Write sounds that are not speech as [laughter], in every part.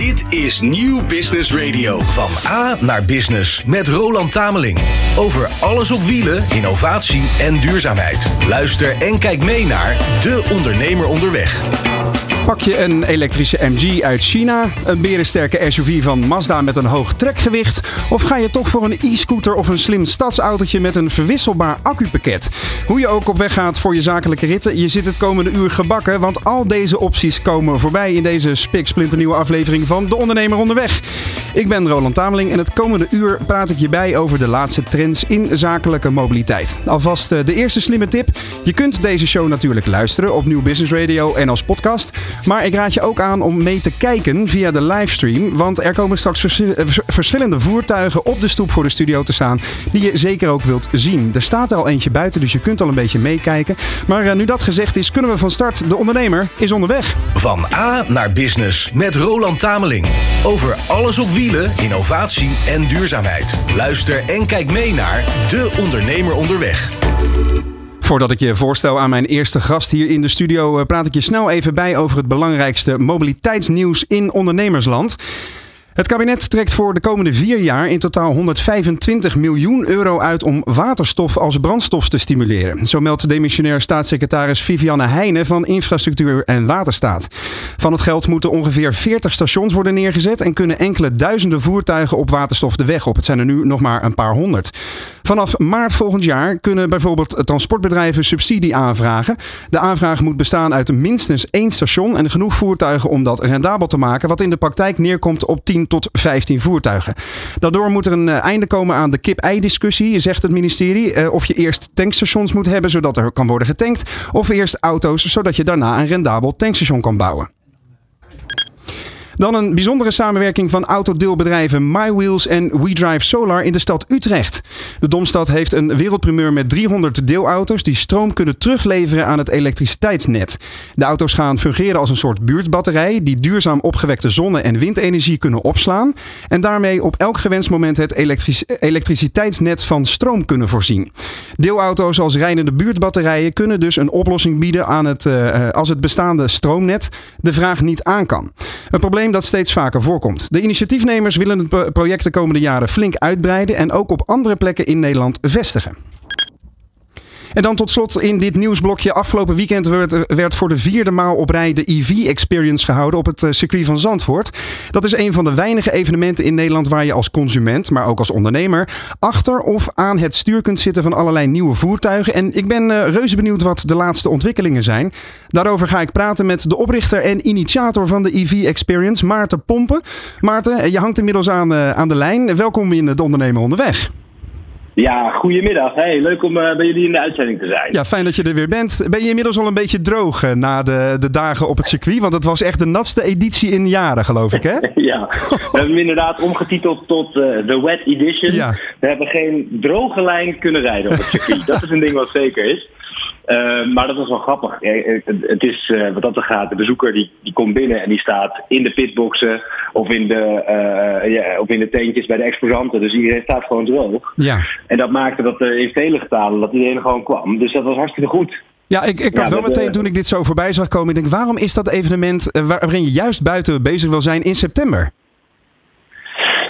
Dit is Nieuw Business Radio. Van A naar Business met Roland Tameling. Over alles op wielen, innovatie en duurzaamheid. Luister en kijk mee naar De Ondernemer Onderweg. Pak je een elektrische MG uit China, een berensterke SUV van Mazda met een hoog trekgewicht, of ga je toch voor een e-scooter of een slim stadsautootje met een verwisselbaar accupakket? Hoe je ook op weg gaat voor je zakelijke ritten, je zit het komende uur gebakken, want al deze opties komen voorbij in deze spiksplinternieuwe aflevering van De Ondernemer Onderweg. Ik ben Roland Tameling en het komende uur praat ik je bij over de laatste trends in zakelijke mobiliteit. Alvast eh, de eerste slimme tip. Je kunt deze show natuurlijk luisteren op Nieuw Business Radio en als podcast. Maar ik raad je ook aan om mee te kijken via de livestream. Want er komen straks eh, verschillende voertuigen op de stoep voor de studio te staan. Die je zeker ook wilt zien. Er staat er al eentje buiten, dus je kunt al een beetje meekijken. Maar eh, nu dat gezegd is, kunnen we van start. De ondernemer is onderweg. Van A naar Business met Roland Tameling. Over alles op wielen, innovatie en duurzaamheid. Luister en kijk mee naar De Ondernemer Onderweg. Voordat ik je voorstel aan mijn eerste gast hier in de studio, eh, praat ik je snel even bij over het belangrijkste mobiliteitsnieuws in ondernemersland. Het kabinet trekt voor de komende vier jaar in totaal 125 miljoen euro uit om waterstof als brandstof te stimuleren. Zo meldt demissionair staatssecretaris Vivianne Heijnen van Infrastructuur en Waterstaat. Van het geld moeten ongeveer 40 stations worden neergezet en kunnen enkele duizenden voertuigen op waterstof de weg op. Het zijn er nu nog maar een paar honderd. Vanaf maart volgend jaar kunnen bijvoorbeeld transportbedrijven subsidie aanvragen. De aanvraag moet bestaan uit minstens één station en genoeg voertuigen om dat rendabel te maken, wat in de praktijk neerkomt op 10 tot 15 voertuigen. Daardoor moet er een eh, einde komen aan de kip-ei-discussie, zegt het ministerie. Eh, of je eerst tankstations moet hebben zodat er kan worden getankt, of eerst auto's zodat je daarna een rendabel tankstation kan bouwen. Dan een bijzondere samenwerking van autodeelbedrijven MyWheels en WeDrive Solar in de stad Utrecht. De Domstad heeft een wereldprimeur met 300 deelauto's die stroom kunnen terugleveren aan het elektriciteitsnet. De auto's gaan fungeren als een soort buurtbatterij die duurzaam opgewekte zonne- en windenergie kunnen opslaan en daarmee op elk gewenst moment het elektriciteitsnet van stroom kunnen voorzien. Deelauto's als rijdende buurtbatterijen kunnen dus een oplossing bieden aan het, uh, als het bestaande stroomnet de vraag niet aan kan. Een probleem dat steeds vaker voorkomt. De initiatiefnemers willen het project de komende jaren flink uitbreiden en ook op andere plekken in Nederland vestigen. En dan tot slot in dit nieuwsblokje. Afgelopen weekend werd, werd voor de vierde maal op rij de EV Experience gehouden op het eh, circuit van Zandvoort. Dat is een van de weinige evenementen in Nederland waar je als consument, maar ook als ondernemer, achter of aan het stuur kunt zitten van allerlei nieuwe voertuigen. En ik ben uh, reuze benieuwd wat de laatste ontwikkelingen zijn. Daarover ga ik praten met de oprichter en initiator van de EV Experience, Maarten Pompen. Maarten, je hangt inmiddels aan, aan de lijn. Welkom in het ondernemer onderweg. Ja, goedemiddag. Hey, leuk om uh, bij jullie in de uitzending te zijn. Ja, fijn dat je er weer bent. Ben je inmiddels al een beetje droog uh, na de, de dagen op het circuit? Want het was echt de natste editie in jaren, geloof ik, hè? [laughs] ja, we hebben hem inderdaad omgetiteld tot uh, de Wet Edition. Ja. We hebben geen droge lijn kunnen rijden op het circuit. [laughs] dat is een ding wat zeker is. Uh, maar dat was wel grappig. Het is uh, wat dat er gaat. De bezoeker die, die komt binnen en die staat in de pitboxen of in de, uh, ja, of in de tentjes bij de exposanten. Dus iedereen staat gewoon droog. Ja. En dat maakte dat er in vele getalen dat iedereen gewoon kwam. Dus dat was hartstikke goed. Ja, ik, ik had ja, wel meteen toen ik dit zo voorbij zag komen, ik denk, waarom is dat evenement waarin je juist buiten bezig wil zijn in september?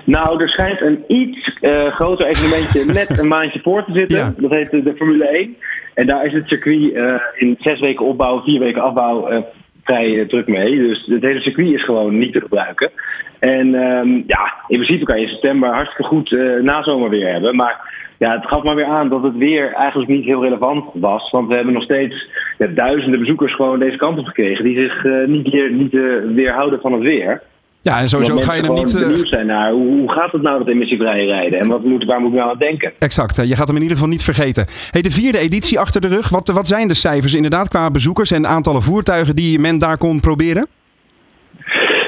Nou, er schijnt een iets groter evenementje [laughs] net een maandje voor te zitten. Ja. Dat heet de Formule 1. En daar is het circuit uh, in zes weken opbouw, vier weken afbouw uh, vrij uh, druk mee. Dus het hele circuit is gewoon niet te gebruiken. En um, ja, in principe kan je in september hartstikke goed nazomer weer hebben. Maar ja, het gaf maar weer aan dat het weer eigenlijk niet heel relevant was. Want we hebben nog steeds ja, duizenden bezoekers gewoon deze kant op gekregen. Die zich niet, weer, niet weerhouden van het weer. Ja, en sowieso ga je hem niet. Uh... zijn naar hoe, hoe, gaat het nou met emissievrije rijden en wat moet, waar moet ik nou aan denken? Exact, je gaat hem in ieder geval niet vergeten. Hey, de vierde editie achter de rug. Wat, wat zijn de cijfers inderdaad qua bezoekers en aantallen voertuigen die men daar kon proberen?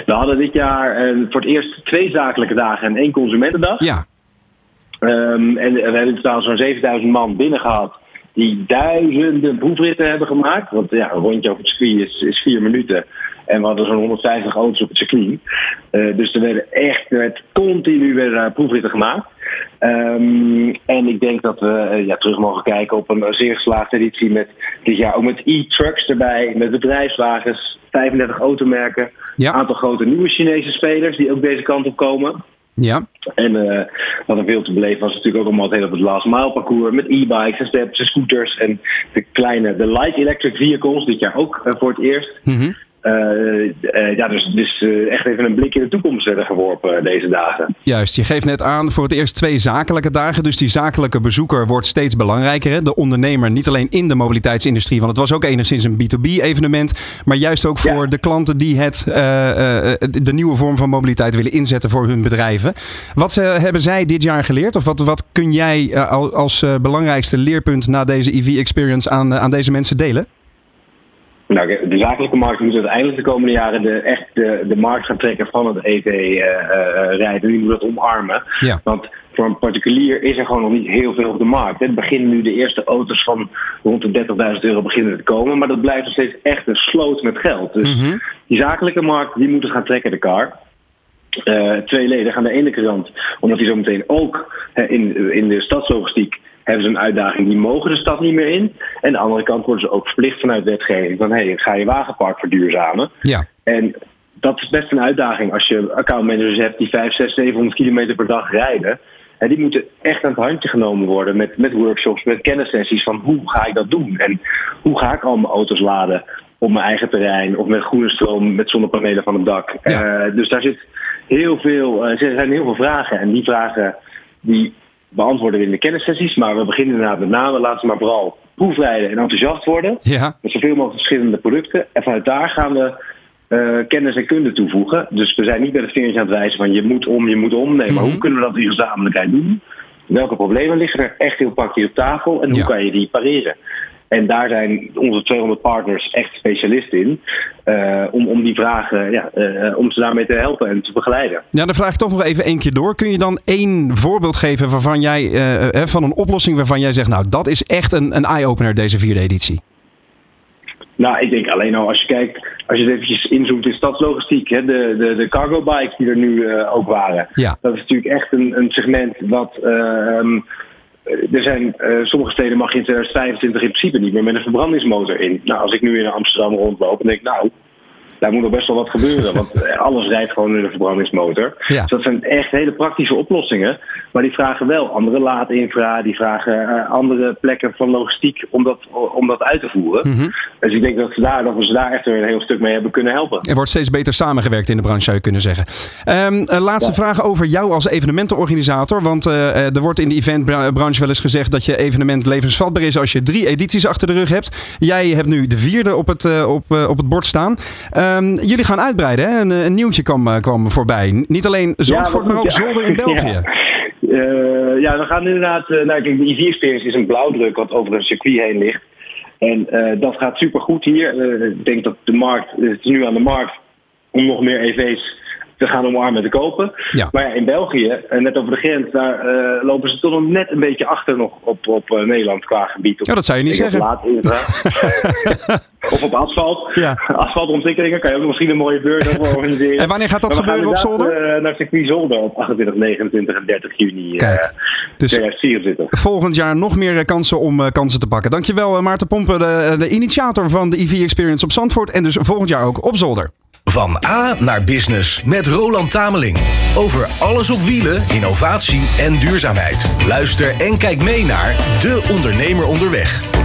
We hadden dit jaar uh, voor het eerst twee zakelijke dagen en één consumentendag. Ja. Um, en we hebben in totaal zo'n 7000 man binnen gehad die duizenden proefritten hebben gemaakt. Want ja, een rondje over het circuit is, is vier minuten. En we hadden zo'n 150 auto's op het circuit. Uh, dus er werden echt er werd continu weer uh, proefritten gemaakt. Ehm, en ik denk dat we ja, terug mogen kijken op een zeer geslaagde editie met dit jaar ook met e-trucks erbij, met bedrijfswagens, 35 automerken, een aantal grote nieuwe Chinese spelers die ook deze kant op komen. Ja. En uh, wat er veel te beleven was natuurlijk ook allemaal het hele op het last mile parcours met e-bikes en steps en scooters en de kleine, de light electric vehicles, dit jaar ook uh, voor het eerst. Mm ja, dus, dus echt even een blik in de toekomst geworpen deze dagen. Juist, je geeft net aan voor het eerst twee zakelijke dagen. Dus die zakelijke bezoeker wordt steeds belangrijker. Hè? De ondernemer, niet alleen in de mobiliteitsindustrie, want het was ook enigszins een B2B-evenement. Maar juist ook voor de klanten die het, de nieuwe vorm van mobiliteit willen inzetten voor hun bedrijven. Wat hebben zij dit jaar geleerd? Of wat, wat kun jij als belangrijkste leerpunt na deze EV-experience aan, aan deze mensen delen? Nou, de zakelijke markt moet uiteindelijk de komende jaren de, echt de, de markt gaan trekken van het EV-rijden. Uh, uh, die moet dat omarmen. Ja. Want voor een particulier is er gewoon nog niet heel veel op de markt. Het beginnen nu de eerste auto's van rond de 30.000 euro beginnen te komen. Maar dat blijft nog steeds echt een sloot met geld. Dus Mhm. die zakelijke markt, die moeten gaan trekken de kar. Uh, tweeledig aan de ene kant, omdat die zometeen ook uh, in, in de stadslogistiek hebben ze een uitdaging, die mogen de stad niet meer in. En aan de andere kant worden ze ook verplicht vanuit wetgeving van hey, ga je wagenpark verduurzamen. Ja. En dat is best een uitdaging als je accountmanagers hebt die 5, 6, 700 kilometer per dag rijden. En die moeten echt aan het handje genomen worden met, met workshops, met kennissessies van hoe ga ik dat doen? En hoe ga ik al mijn auto's laden op mijn eigen terrein of met groene stroom, met zonnepanelen van het dak. Ja. Uh, dus daar zit heel veel, uh, er zijn heel veel vragen. En die vragen die beantwoorden we in de kennissessies. Maar we beginnen inderdaad met name, laten we maar vooral proefrijden en enthousiast worden. Ja. Met zoveel mogelijk verschillende producten. En vanuit daar gaan we uh, kennis en kunde toevoegen. Dus we zijn niet met het vingertje aan het wijzen van je moet om, je moet om. Nee, maar Mhm. hoe kunnen we dat in gezamenlijkheid doen? Welke problemen liggen er echt heel praktisch op tafel en hoe Ja. kan je die pareren? En daar zijn onze 200 partners echt specialist in. Uh, om, om die vragen, ja, uh, om ze daarmee te helpen en te begeleiden. Ja, dan vraag ik toch nog even één keer door. Kun je dan één voorbeeld geven waarvan jij, uh, van een oplossing waarvan jij zegt, nou dat is echt een, een eye-opener deze vierde editie? Nou, ik denk alleen al als je kijkt, als je het eventjes inzoomt in stadslogistiek, hè, de, de, de cargo bikes die er nu ook waren. Ja. Dat is natuurlijk echt een, een segment wat. Uh, er zijn uh, sommige steden mag je in 2025 in principe niet meer met een verbrandingsmotor in. Nou, als ik nu in Amsterdam rondloop, dan denk nou, daar moet nog best wel wat gebeuren. Want alles rijdt gewoon in een verbrandingsmotor. Ja. Dus dat zijn echt hele praktische oplossingen. Maar die vragen wel andere laadinfra, die vragen uh, andere plekken van logistiek om dat, om dat uit te voeren. Mm -hmm. Dus ik denk dat, ze daar, dat we ze daar echt een heel stuk mee hebben kunnen helpen. Er wordt steeds beter samengewerkt in de branche, zou je kunnen zeggen. Um, uh, laatste ja. vraag over jou als evenementenorganisator. Want uh, er wordt in de eventbranche wel eens gezegd dat je evenement levensvatbaar is als je drie edities achter de rug hebt. Jij hebt nu de vierde op het, uh, op, op het bord staan. Um, jullie gaan uitbreiden. Hè? Een, een, nieuwtje kwam, kwam voorbij. Niet alleen Zandvoort, ja, maar ook ja. Zolder in [laughs] België. Ja. Uh, ja, we gaan inderdaad. Uh, nou, kijk, de EV Experience is een blauwdruk wat over een circuit heen ligt. En uh, dat gaat super goed hier. ik denk dat de markt, het is nu aan de markt om nog meer EV's te gaan omarmen te kopen. Ja. Maar ja, in België, net over de grens, daar uh, lopen ze toch nog net een beetje achter nog op, op uh, Nederland qua gebied. Op, ja, dat zou je niet zeggen. [laughs] of op asfalt. Ja. Asfaltontwikkelingen kan je ook misschien een mooie beurt organiseren. En wanneer gaat dat gebeuren op Zolder? Uh, naar circuit Zolder op 28, 29 en 30 juni Kijk, dus 2024. Volgend jaar nog meer kansen om kansen te pakken. Dankjewel Maarten Pompen, de, de initiator van de EV Experience op Zandvoort. En dus volgend jaar ook op Zolder. Van A naar Business met Roland Tameling. Over alles op wielen, innovatie en duurzaamheid. Luister en kijk mee naar De Ondernemer Onderweg.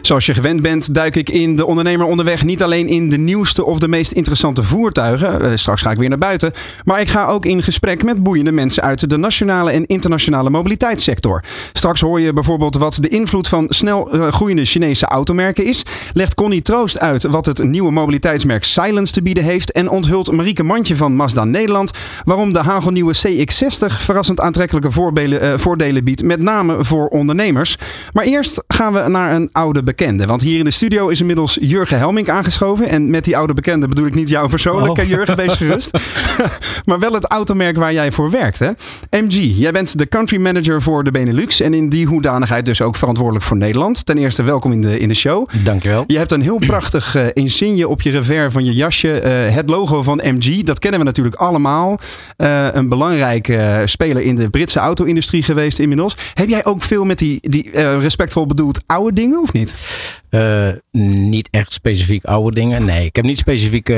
Zoals je gewend bent, duik ik in de ondernemer onderweg niet alleen in de nieuwste of de meest interessante voertuigen. Uh, straks ga ik weer naar buiten. Maar ik ga ook in gesprek met boeiende mensen uit de nationale en internationale mobiliteitssector. Straks hoor je bijvoorbeeld wat de invloed van snel uh, groeiende Chinese automerken is. Legt Connie Troost uit wat het nieuwe mobiliteitsmerk Silence te bieden heeft. En onthult Marieke Mandje van Mazda Nederland waarom de hagelnieuwe CX-60 verrassend aantrekkelijke uh, voordelen biedt. Met name voor ondernemers. Maar eerst gaan we naar een oude bekende. Want hier in de studio is inmiddels Jurgen Helmink aangeschoven. En met die oude bekende bedoel ik niet jou persoonlijk, oh. Jurgen, wees gerust. [laughs] maar wel het automerk waar jij voor werkt. Hè? MG, jij bent de country manager voor de Benelux. En in die hoedanigheid dus ook verantwoordelijk voor Nederland. Ten eerste welkom in de, in de show. Dankjewel. Je hebt een heel prachtig uh, insigne op je revers van je jasje. Uh, het logo van MG, dat kennen we natuurlijk allemaal. Uh, een belangrijke speler in de Britse auto-industrie geweest inmiddels. Heb jij ook veel met die, die respectvol bedoeld oude dingen of niet? Niet echt specifiek oude dingen. Nee, ik heb niet specifiek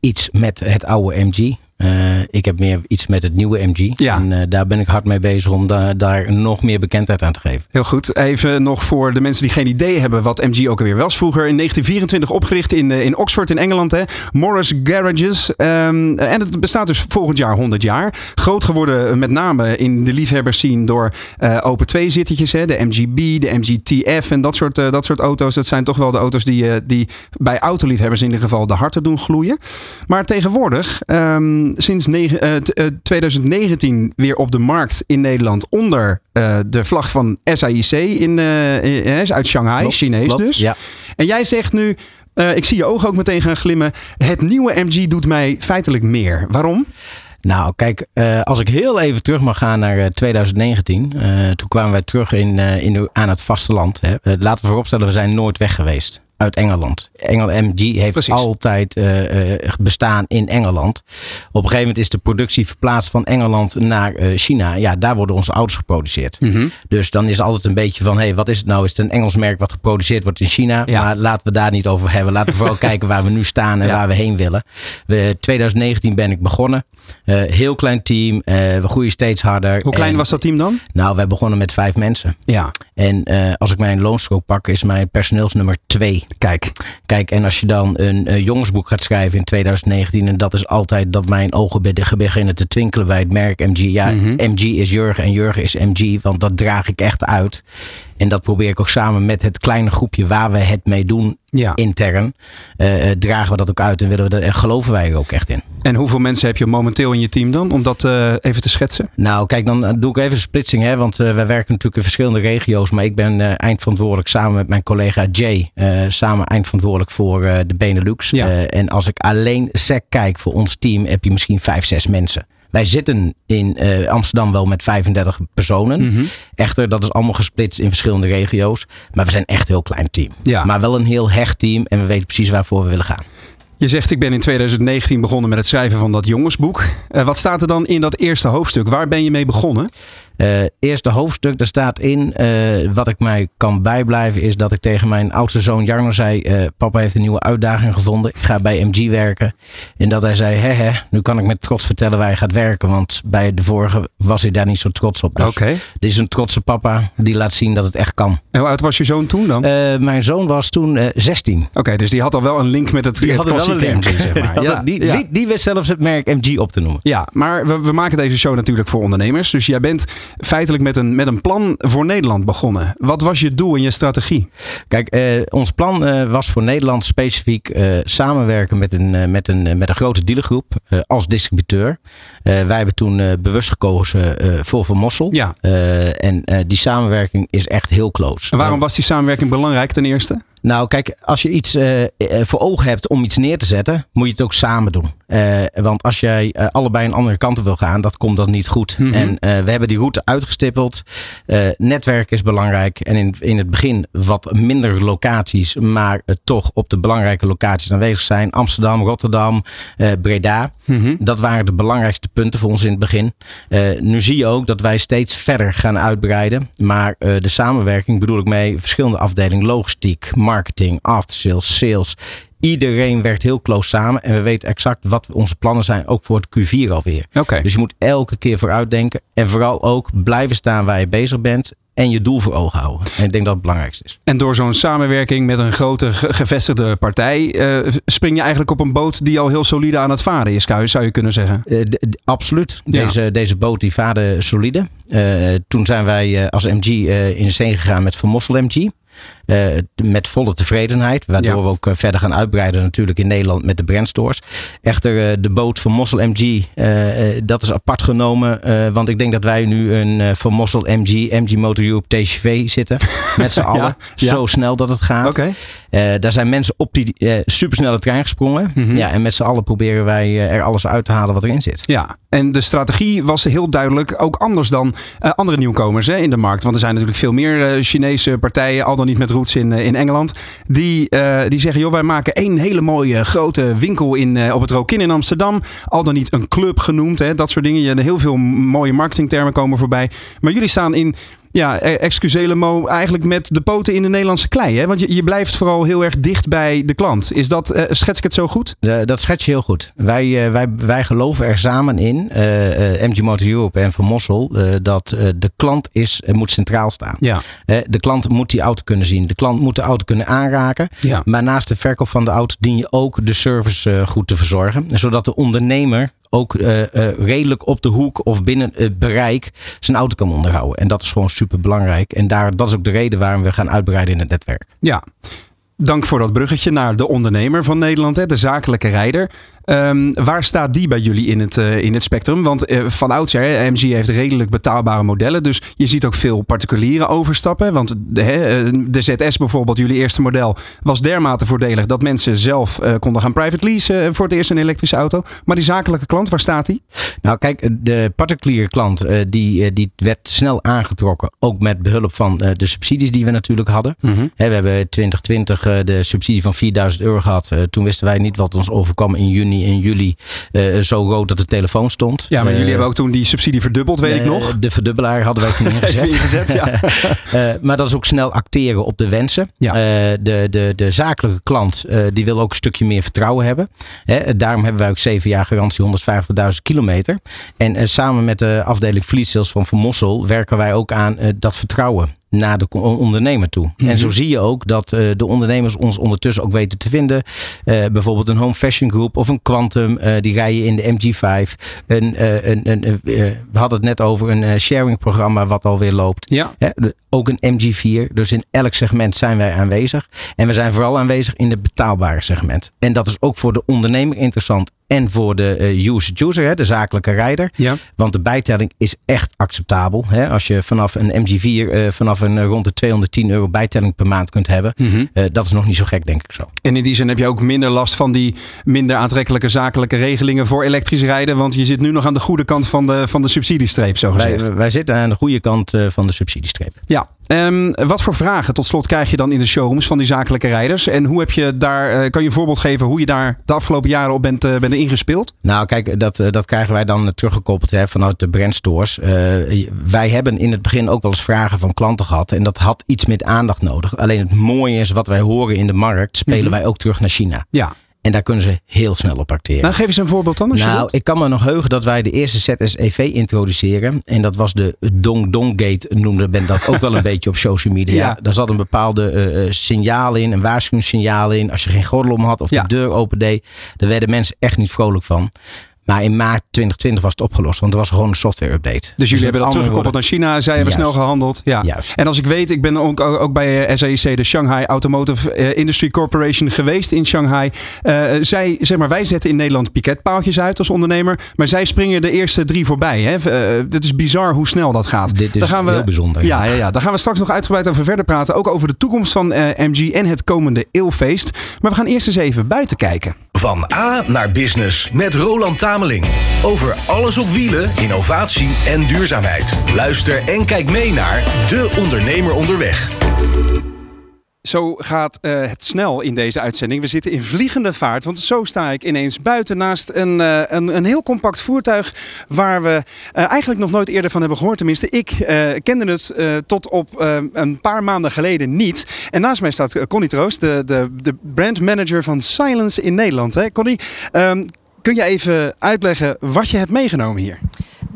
iets met het oude MG. Uh, ik heb meer iets met het nieuwe MG. Ja. En uh, daar ben ik hard mee bezig om da daar nog meer bekendheid aan te geven. Heel goed. Even nog voor de mensen die geen idee hebben wat MG ook alweer was. Vroeger in 1924 opgericht in, uh, in Oxford in Engeland. Hè. Morris Garages. Um, en het bestaat dus volgend jaar 100 jaar. Groot geworden met name in de liefhebbers zien door open twee zittetjes. Hè. De MGB, de MGTF en dat soort, dat soort auto's. Dat zijn toch wel de auto's die, die bij autoliefhebbers in ieder geval de harten doen gloeien. Maar tegenwoordig... Um, sinds 2019 eh, weer op de markt in Nederland onder uh, de vlag van SAIC in, uh, uit Shanghai, Chinees dus. Ja. En jij zegt nu, ik zie je ogen ook meteen gaan glimmen, het nieuwe MG doet mij feitelijk meer. Waarom? Nou, kijk, uh, als ik heel even terug mag gaan naar uh, 2019. Uh, toen kwamen wij terug in, in, aan het vasteland. Hè. laten we vooropstellen, we zijn nooit weg geweest uit Engeland. Engel MG heeft altijd uh, bestaan in Engeland. Op een gegeven moment is de productie verplaatst van Engeland naar uh, China. Ja, daar worden onze auto's geproduceerd. Mm -hmm. Dus dan is altijd een beetje van, hé, hey, wat is het nou? Is het een Engels merk wat geproduceerd wordt in China? Ja. Maar laten we daar niet over hebben. Laten we vooral [laughs] kijken waar we nu staan en ja. waar we heen willen. We, 2019 ben ik begonnen. Heel klein team. we groeien steeds harder. Hoe klein en, was dat team dan? Nou, wij begonnen met vijf mensen. Ja. En als ik mijn loonstrook pak, is mijn personeelsnummer twee. Kijk. Kijk, en als je dan een jongensboek gaat schrijven in 2019, en dat is altijd dat mijn ogen beginnen te twinkelen bij het merk MG. Ja, mm -hmm. MG is Jurgen en Jurgen is MG, want dat draag ik echt uit. En dat probeer ik ook samen met het kleine groepje waar we het mee doen ja. intern. Uh, dragen we dat ook uit en willen we dat, en geloven wij er ook echt in. En hoeveel mensen heb je momenteel in je team dan? Om dat uh, even te schetsen. Nou, kijk, dan doe ik even een splitsing. Hè, want wij werken natuurlijk in verschillende regio's. Maar ik ben eindverantwoordelijk samen met mijn collega Jay. samen eindverantwoordelijk voor de Benelux. Ja. en als ik alleen SEC kijk voor ons team, heb je misschien vijf, zes mensen. Wij zitten in uh, Amsterdam wel met 35 personen. Mm -hmm. Echter, dat is allemaal gesplitst in verschillende regio's. Maar we zijn echt een heel klein team. Ja. Maar wel een heel hecht team en we weten precies waarvoor we willen gaan. Je zegt, ik ben in 2019 begonnen met het schrijven van dat jongensboek. Uh, wat staat er dan in dat eerste hoofdstuk? Waar ben je mee begonnen? Uh, eerste hoofdstuk, daar staat in, uh, wat ik mij kan bijblijven, is dat ik tegen mijn oudste zoon Jarno zei, uh, papa heeft een nieuwe uitdaging gevonden, ik ga bij MG werken. En dat hij zei, hè hè, nu kan ik met trots vertellen waar hij gaat werken, want bij de vorige was hij daar niet zo trots op. Dus okay. dit is een trotse papa die laat zien dat het echt kan. En hoe oud was je zoon toen dan? mijn zoon was toen 16. Oké, okay, dus die had al wel een link met het, die het had wel een link, zeg maar. ja, die, ja. Die, die, wist zelfs het merk MG op te noemen. Ja, maar we, we maken deze show natuurlijk voor ondernemers, dus jij bent feitelijk met een, met een plan voor Nederland begonnen. Wat was je doel en je strategie? Kijk, eh, ons plan eh, was voor Nederland specifiek eh, samenwerken met een, met, een, met een grote dealergroep als distributeur. wij hebben toen bewust gekozen voor Van Mossel. Ja. en die samenwerking is echt heel close. En waarom was die samenwerking belangrijk ten eerste? Nou, kijk, als je iets uh, voor ogen hebt om iets neer te zetten, moet je het ook samen doen. Uh, want als jij uh, allebei een andere kant op wil gaan, dat komt dan niet goed. Mm -hmm. En we hebben die route uitgestippeld. netwerk is belangrijk. En in, in het begin wat minder locaties, maar toch op de belangrijke locaties aanwezig zijn. Amsterdam, Rotterdam, Breda. Mm -hmm. Dat waren de belangrijkste punten voor ons in het begin. nu zie je ook dat wij steeds verder gaan uitbreiden. Maar de samenwerking bedoel ik mee verschillende afdelingen, logistiek, marketing, aftersales, sales. Iedereen werkt heel close samen en we weten exact wat onze plannen zijn, ook voor het Q4 alweer. Okay. Dus je moet elke keer vooruitdenken en vooral ook blijven staan waar je bezig bent en je doel voor ogen houden. En ik denk dat het belangrijkste is. En door zo'n samenwerking met een grote gevestigde partij uh, spring je eigenlijk op een boot die al heel solide aan het varen is, zou je kunnen zeggen. Uh, absoluut. Ja. Deze, deze boot die vaarde solide. Uh, toen zijn wij als MG in de zee gegaan met Van Mossel MG. met volle tevredenheid. Waardoor we ook verder gaan uitbreiden natuurlijk in Nederland met de brandstores. Echter, de boot van Mossel MG, dat is apart genomen. want ik denk dat wij nu een van Mossel MG, MG Motor Europe TCV zitten. [laughs] Met z'n allen. Zo snel dat het gaat. Okay. daar zijn mensen op die supersnelle trein gesprongen. Mhm. ja, en met z'n allen proberen wij er alles uit te halen wat erin zit. Ja, en de strategie was heel duidelijk ook anders dan andere nieuwkomers hè, in de markt. Want er zijn natuurlijk veel meer Chinese partijen, al dan niet met in, uh, in Engeland, die, die zeggen: joh, wij maken één hele mooie grote winkel in, op het Rokin in Amsterdam. Al dan niet een club genoemd, hè, dat soort dingen. Heel veel mooie marketingtermen komen voorbij. Maar jullie staan in ja, e- excusele mo, eigenlijk met de poten in de Nederlandse klei. Hè? Want je, je blijft vooral heel erg dicht bij de klant. Is dat, uh, schets ik het zo goed? dat schets je heel goed. Wij, uh, wij, wij geloven er samen in, eh, MG Motor Europe en Van Mossel, dat de klant is, moet centraal staan. Ja. de klant moet die auto kunnen zien. De klant moet de auto kunnen aanraken. Ja. Maar naast de verkoop van de auto dien je ook de service goed te verzorgen. Zodat de ondernemer ook uh, uh, redelijk op de hoek of binnen het bereik zijn auto kan onderhouden. En dat is gewoon super belangrijk. En daar, dat is ook de reden waarom we gaan uitbreiden in het netwerk. Ja, dank voor dat bruggetje naar de ondernemer van Nederland, hè, de zakelijke rijder. Um, waar staat die bij jullie in het, uh, in het spectrum? Want uh, van oudsher, MG heeft redelijk betaalbare modellen. Dus je ziet ook veel particulieren overstappen. Want de, uh, de ZS bijvoorbeeld, jullie eerste model, was dermate voordelig dat mensen zelf konden gaan private leasen voor het eerst een elektrische auto. Maar die zakelijke klant, waar staat die? Nou kijk, de particuliere klant die, die werd snel aangetrokken. Ook met behulp van de subsidies die we natuurlijk hadden. Mm -hmm. we hebben 2020 de subsidie van 4000 euro gehad. toen wisten wij niet wat ons overkwam in juni in juli uh, zo rood dat de telefoon stond. Ja, maar jullie eh, hebben ook toen die subsidie verdubbeld, weet ik nog. De verdubbelaar hadden wij [laughs] toen ingezet. ingezet ja. uh, [laughs] maar dat is ook snel acteren op de wensen. Ja. de, de, de zakelijke klant die wil ook een stukje meer vertrouwen hebben. daarom hebben wij ook zeven jaar garantie 150.000 kilometer. En samen met de afdeling Fleet Sales van Van Mossel werken wij ook aan dat vertrouwen naar de ondernemer toe. En mhm. zo zie je ook dat uh, de ondernemers ons ondertussen ook weten te vinden. Uh, bijvoorbeeld een Home Fashion Group of een Quantum, uh, die rijden in de MG5. Een, een, een, we hadden het net over een sharing programma wat alweer loopt. Ja. ook een MG4. Dus in elk segment zijn wij aanwezig. En we zijn vooral aanwezig in het betaalbare segment. En dat is ook voor de ondernemer interessant en voor de uh, user, user de zakelijke rijder. Ja. Want de bijtelling is echt acceptabel. Hè? Als je vanaf een MG4 uh, vanaf een uh, rond de 210 euro bijtelling per maand kunt hebben. Mm -hmm. dat is nog niet zo gek, denk ik zo. En in die zin heb je ook minder last van die minder aantrekkelijke zakelijke regelingen voor elektrisch rijden. Want je zit nu nog aan de goede kant van de, van de subsidiestreep, zo gezegd. Wij, wij zitten aan de goede kant van de subsidiestreep. Ja, Um, wat voor vragen tot slot krijg je dan in de showrooms van die zakelijke rijders? En hoe heb je daar, uh, kan je een voorbeeld geven hoe je daar de afgelopen jaren op bent, uh, bent ingespeeld? Nou, kijk, dat, uh, dat krijgen wij dan teruggekoppeld hè, vanuit de brandstores. wij hebben in het begin ook wel eens vragen van klanten gehad. En dat had iets meer aandacht nodig. Alleen het mooie is wat wij horen in de markt, spelen mm -hmm. wij ook terug naar China. Ja. En daar kunnen ze heel snel op acteren. Nou, geef eens een voorbeeld dan. Nou, ik kan me nog heugen dat wij de eerste ZSEV introduceren. En dat was de Dong Dong Gate, noemde men dat ook wel een [laughs] beetje op social media. Ja. Daar zat een bepaalde uh, signaal in, een waarschuwingssignaal in. Als je geen gordel om had of ja. de deur open deed, daar werden mensen echt niet vrolijk van. Maar in maart 2020 was het opgelost, want er was gewoon een software update. Dus, jullie hebben dat teruggekoppeld naar China, zij hebben snel gehandeld. Ja. Juist. En als ik weet, ik ben ook, ook bij SAIC, de Shanghai Automotive Industry Corporation geweest in Shanghai. Uh, zij, zeg maar, wij zetten in Nederland piketpaaltjes uit als ondernemer, maar zij springen de eerste drie voorbij. Hè? Uh, het is bizar hoe snel dat gaat. Dit is daar gaan we, heel bijzonder. Ja, ja, ja, daar gaan we straks nog uitgebreid over verder praten. Ook over de toekomst van uh, MG en het komende eeuwfeest. Maar we gaan eerst eens even buiten kijken. Van A naar Business met Roland Over alles op wielen, innovatie en duurzaamheid. Luister en kijk mee naar De Ondernemer Onderweg. Zo gaat uh, het snel in deze uitzending. We zitten in vliegende vaart, want zo sta ik ineens buiten naast een, uh, een, een, heel compact voertuig waar we uh, eigenlijk nog nooit eerder van hebben gehoord. Tenminste, ik kende het tot op een paar maanden geleden niet. En naast mij staat Connie Troost, de, de, de brandmanager van Silence in Nederland. Hè? Connie, um, kun je even uitleggen wat je hebt meegenomen hier?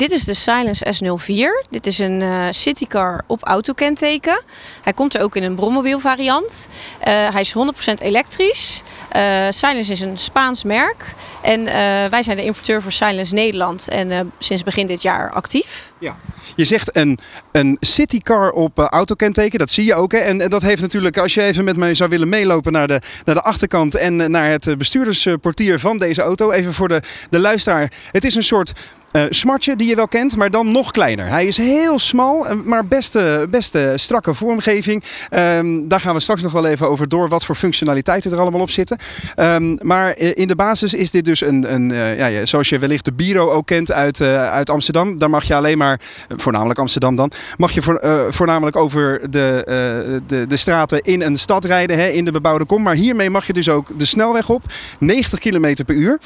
Dit is de Silence S04. Dit is een uh, citycar op autokenteken. Hij komt er ook in een brommobiel variant. Uh, hij is 100% elektrisch. Uh, Silence is een Spaans merk. En wij zijn de importeur voor Silence Nederland. En sinds begin dit jaar actief. Ja. Je zegt een, een citycar op autokenteken, dat zie je ook. Hè? En, en, dat heeft natuurlijk, als je even met mij zou willen meelopen naar de, naar de achterkant en naar het bestuurdersportier van deze auto. Even voor de, de luisteraar. Het is een soort uh, smartje die je wel kent, maar dan nog kleiner. Hij is heel smal, eh, maar beste, beste strakke vormgeving. Um, daar gaan we straks nog wel even over door wat voor functionaliteiten er allemaal op zitten. Um, maar in de basis is dit dus een, een ja, zoals je wellicht de Biro ook kent uit, uit Amsterdam. Daar mag je alleen maar, voornamelijk Amsterdam dan, mag je voor, voornamelijk over de, de, de straten in een stad rijden, hè, in de bebouwde kom. Maar hiermee mag je dus ook de snelweg op, 90 km per uur.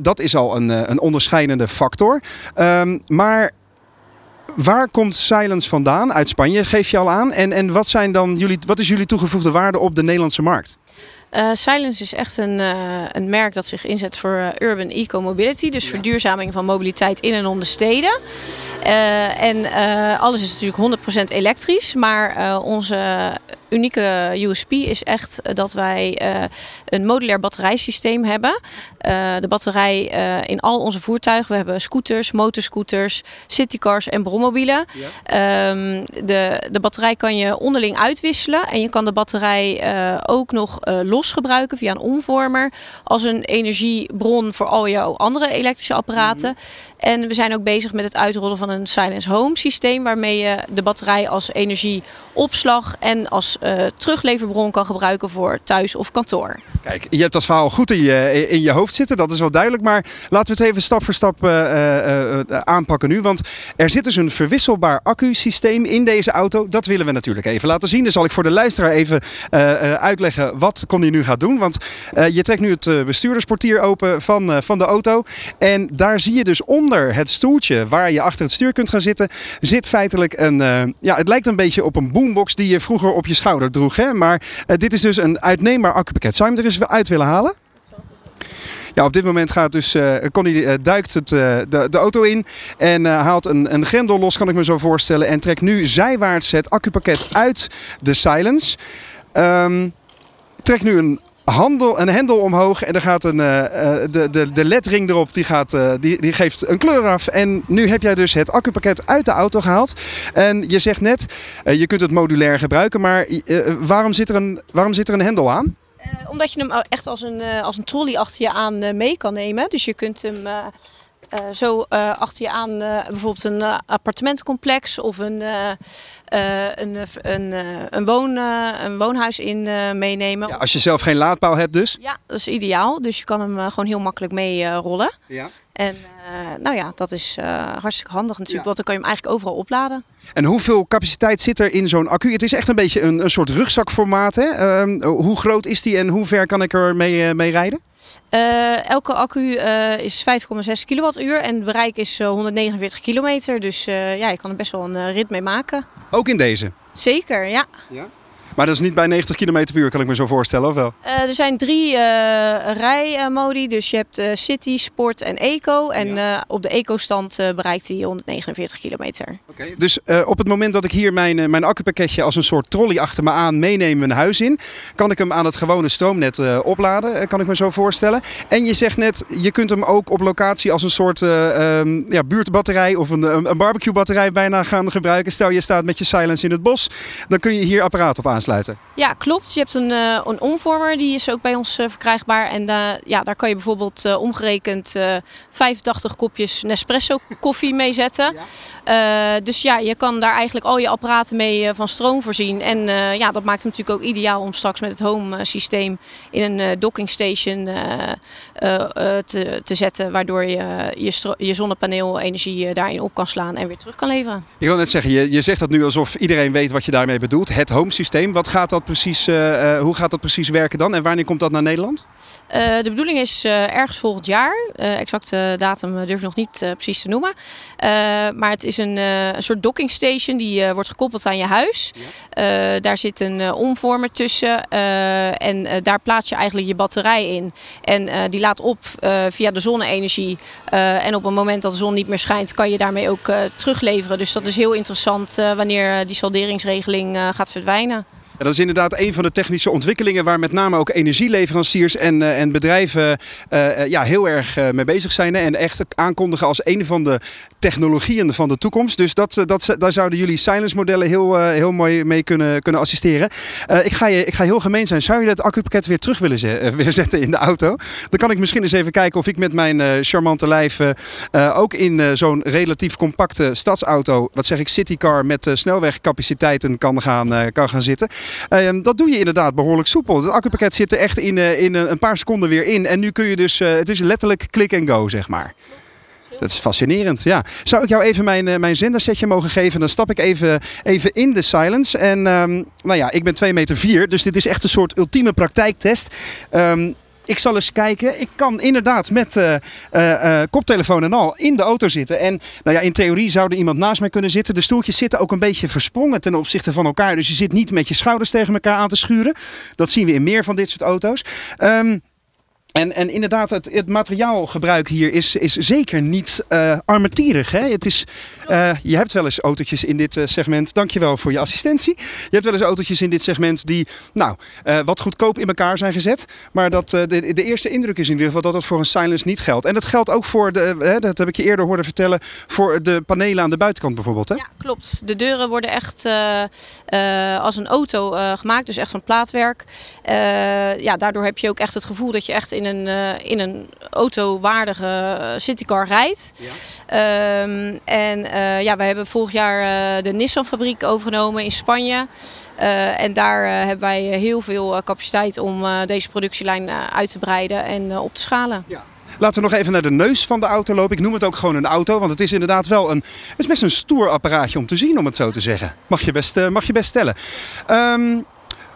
dat is al een, een onderscheidende factor. Um, maar waar komt Silence vandaan? Uit Spanje, geef je al aan. En, en wat, zijn dan jullie, wat is jullie toegevoegde waarde op de Nederlandse markt? Uh, Silence is echt een, uh, een merk dat zich inzet voor uh, urban eco-mobility. Dus verduurzaming van mobiliteit in en om de steden. en alles is natuurlijk 100% elektrisch. Maar onze unieke USP is echt dat wij een modulair batterijsysteem hebben. de batterij in al onze voertuigen. We hebben scooters, motorscooters, citycars en brommobielen. Um, de, de batterij kan je onderling uitwisselen. En je kan de batterij ook nog los gebruiken via een omvormer als een energiebron voor al jouw andere elektrische apparaten. Mhm. En we zijn ook bezig met het uitrollen van een Silence Home systeem waarmee je de batterij als energieopslag en als uh, terugleverbron kan gebruiken voor thuis of kantoor. Kijk, je hebt dat verhaal goed in je, in je hoofd zitten, dat is wel duidelijk. Maar laten we het even stap voor stap uh, uh, aanpakken nu. Want er zit dus een verwisselbaar accu-systeem in deze auto. Dat willen we natuurlijk even laten zien. Dus zal ik voor de luisteraar even uitleggen wat Connie nu gaat doen. Want je trekt nu het bestuurdersportier open van, van de auto. En daar zie je dus onder het stoeltje waar je achter het stuur kunt gaan zitten, zit feitelijk een, ja, het lijkt een beetje op een boombox die je vroeger op je schouder droeg. Hè? Maar dit is dus een uitneembaar accupakket. Zou je hem er eens uit willen halen? Ja, op dit moment gaat dus, uh, Connie uh, duikt het, de, de, auto in en haalt een, een grendel los, kan ik me zo voorstellen. En trekt nu zijwaarts het accupakket uit de Silence. Um, trekt nu een handel, een hendel omhoog en er gaat een, de, de, de ledring erop, die, gaat, die, die geeft een kleur af. En nu heb jij dus het accupakket uit de auto gehaald. En je zegt net, je kunt het modulair gebruiken, maar waarom, zit er een, waarom zit er een hendel aan? Omdat je hem echt als een, als een trolley achter je aan mee kan nemen. Dus je kunt hem zo achter je aan bijvoorbeeld een appartementencomplex of een, een, een, een, woon, een woonhuis in meenemen. Ja, als je zelf geen laadpaal hebt dus? Ja, dat is ideaal. Dus je kan hem gewoon heel makkelijk mee rollen. Ja. En nou ja, dat is hartstikke handig natuurlijk, ja. want dan kan je hem eigenlijk overal opladen. En hoeveel capaciteit zit er in zo'n accu? Het is echt een beetje een, een soort rugzakformaat. Hè? Uh, hoe groot is die en hoe ver kan ik er mee, uh, mee rijden? Uh, elke accu uh, is 5,6 kilowattuur en het bereik is 149 kilometer. Dus ja, je kan er best wel een rit mee maken. Ook in deze? Zeker, ja. ja? Maar dat is niet bij 90 km per uur, kan ik me zo voorstellen, of wel? Uh, er zijn drie uh, rijmodi. Dus je hebt uh, City, Sport en Eco. En ja. op de Eco-stand bereikt hij 149 kilometer. Oké. Okay. Dus op het moment dat ik hier mijn, mijn accupakketje als een soort trolley achter me aan meeneem mijn huis in... kan ik hem aan het gewone stroomnet opladen, kan ik me zo voorstellen. En je zegt net, je kunt hem ook op locatie als een soort um, ja, buurtbatterij... of een, een barbecue-batterij bijna gaan gebruiken. Stel je staat met je silence in het bos, dan kun je hier apparaat op aansluiten. Ja, klopt. Je hebt een, uh, een omvormer, die is ook bij ons uh, verkrijgbaar. En uh, ja, daar kan je bijvoorbeeld omgerekend 85 kopjes Nespresso koffie mee zetten. Ja. dus ja, je kan daar eigenlijk al je apparaten mee van stroom voorzien. En ja, dat maakt het natuurlijk ook ideaal om straks met het home systeem in een docking station te, te zetten. Waardoor je je, je zonnepaneelenergie daarin op kan slaan en weer terug kan leveren. Je wil net zeggen, je, je zegt dat nu alsof iedereen weet wat je daarmee bedoelt. Het home systeem. Wat gaat dat precies, hoe gaat dat precies werken dan en wanneer komt dat naar Nederland? De bedoeling is ergens volgend jaar. exacte datum durf ik nog niet precies te noemen. maar het is een, een soort docking station die wordt gekoppeld aan je huis. daar zit een omvormer tussen en daar plaats je eigenlijk je batterij in. En die laat op via de zonne-energie. en op een moment dat de zon niet meer schijnt, kan je daarmee ook terugleveren. Dus dat is heel interessant wanneer die salderingsregeling gaat verdwijnen dat is inderdaad een van de technische ontwikkelingen waar met name ook energieleveranciers en, uh, en bedrijven uh, ja, heel erg mee bezig zijn. En echt aankondigen als een van de technologieën van de toekomst. Dus dat, dat, daar zouden jullie silence modellen heel, heel mooi mee kunnen, kunnen assisteren. ik, ga je, ik ga heel gemeen zijn. Zou je dat accupakket weer terug willen [laughs] zetten in de auto? Dan kan ik misschien eens even kijken of ik met mijn charmante lijf ook in zo'n relatief compacte stadsauto, wat zeg ik, citycar met snelwegcapaciteiten kan gaan, kan gaan zitten. Ehm, dat doe je inderdaad behoorlijk soepel. Het accupakket zit er echt in, uh, in uh, een paar seconden weer in. En nu kun je dus, uh, het is letterlijk click and go, zeg maar. Dat is fascinerend, ja. Zou ik jou even mijn, mijn zendersetje mogen geven? Dan stap ik even, even in de silence. En um, nou ja, ik ben 2 meter 4, dus dit is echt een soort ultieme praktijktest. Um, ik zal eens kijken. Ik kan inderdaad met uh, uh, koptelefoon en al in de auto zitten. En nou ja, in theorie zou er iemand naast mij kunnen zitten. De stoeltjes zitten ook een beetje versprongen ten opzichte van elkaar. Dus je zit niet met je schouders tegen elkaar aan te schuren. Dat zien we in meer van dit soort auto's. Um, en, en inderdaad, het, het materiaalgebruik hier is, is zeker niet uh, armetierig. Hè? Het is, uh, je hebt wel eens autootjes in dit uh, segment. Dankjewel voor je assistentie. Je hebt wel eens autootjes in dit segment die nou, wat goedkoop in elkaar zijn gezet. Maar dat, de, de, eerste indruk is in ieder geval dat dat voor een silence niet geldt. En dat geldt ook voor, de, dat heb ik je eerder horen vertellen, voor de panelen aan de buitenkant bijvoorbeeld. Hè? Ja, klopt. De deuren worden echt als een auto gemaakt. Dus echt van plaatwerk. ja, daardoor heb je ook echt het gevoel dat je echt in in een, uh, in een autowaardige eh, citycar rijdt. Ja. Um, en uh, ja, we hebben vorig jaar de Nissan fabriek overgenomen in Spanje. en daar hebben wij heel veel capaciteit om deze productielijn uit te breiden en op te schalen. Ja. Laten we nog even naar de neus van de auto lopen. Ik noem het ook gewoon een auto, want het is inderdaad wel een, het is best een stoer apparaatje om te zien, om het zo te zeggen. Mag je best, mag je best stellen. Um,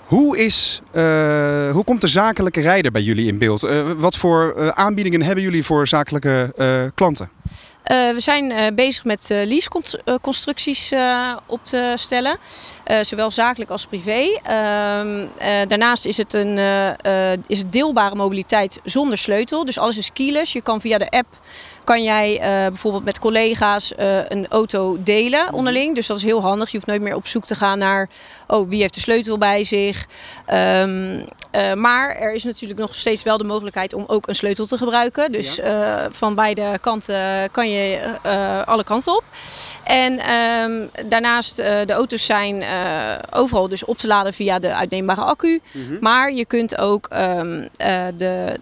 hoe, is, uh, hoe komt de zakelijke rijder bij jullie in beeld? Uh, wat voor uh, aanbiedingen hebben jullie voor zakelijke klanten? we zijn bezig met leaseconstructies op te stellen, zowel zakelijk als privé. Ehm, daarnaast is het, een, is deelbare mobiliteit zonder sleutel, dus alles is keyless. Je kan via de app kan jij uh, bijvoorbeeld met collega's uh, een auto delen mhm. onderling. Dus dat is heel handig. Je hoeft nooit meer op zoek te gaan naar oh, wie heeft de sleutel bij zich. Um, uh, maar er is natuurlijk nog steeds wel de mogelijkheid om ook een sleutel te gebruiken. Dus ja. van beide kanten kan je alle kanten op. En um, daarnaast de auto's zijn overal dus op te laden via de uitneembare accu. Mm -hmm. Maar je kunt ook um, de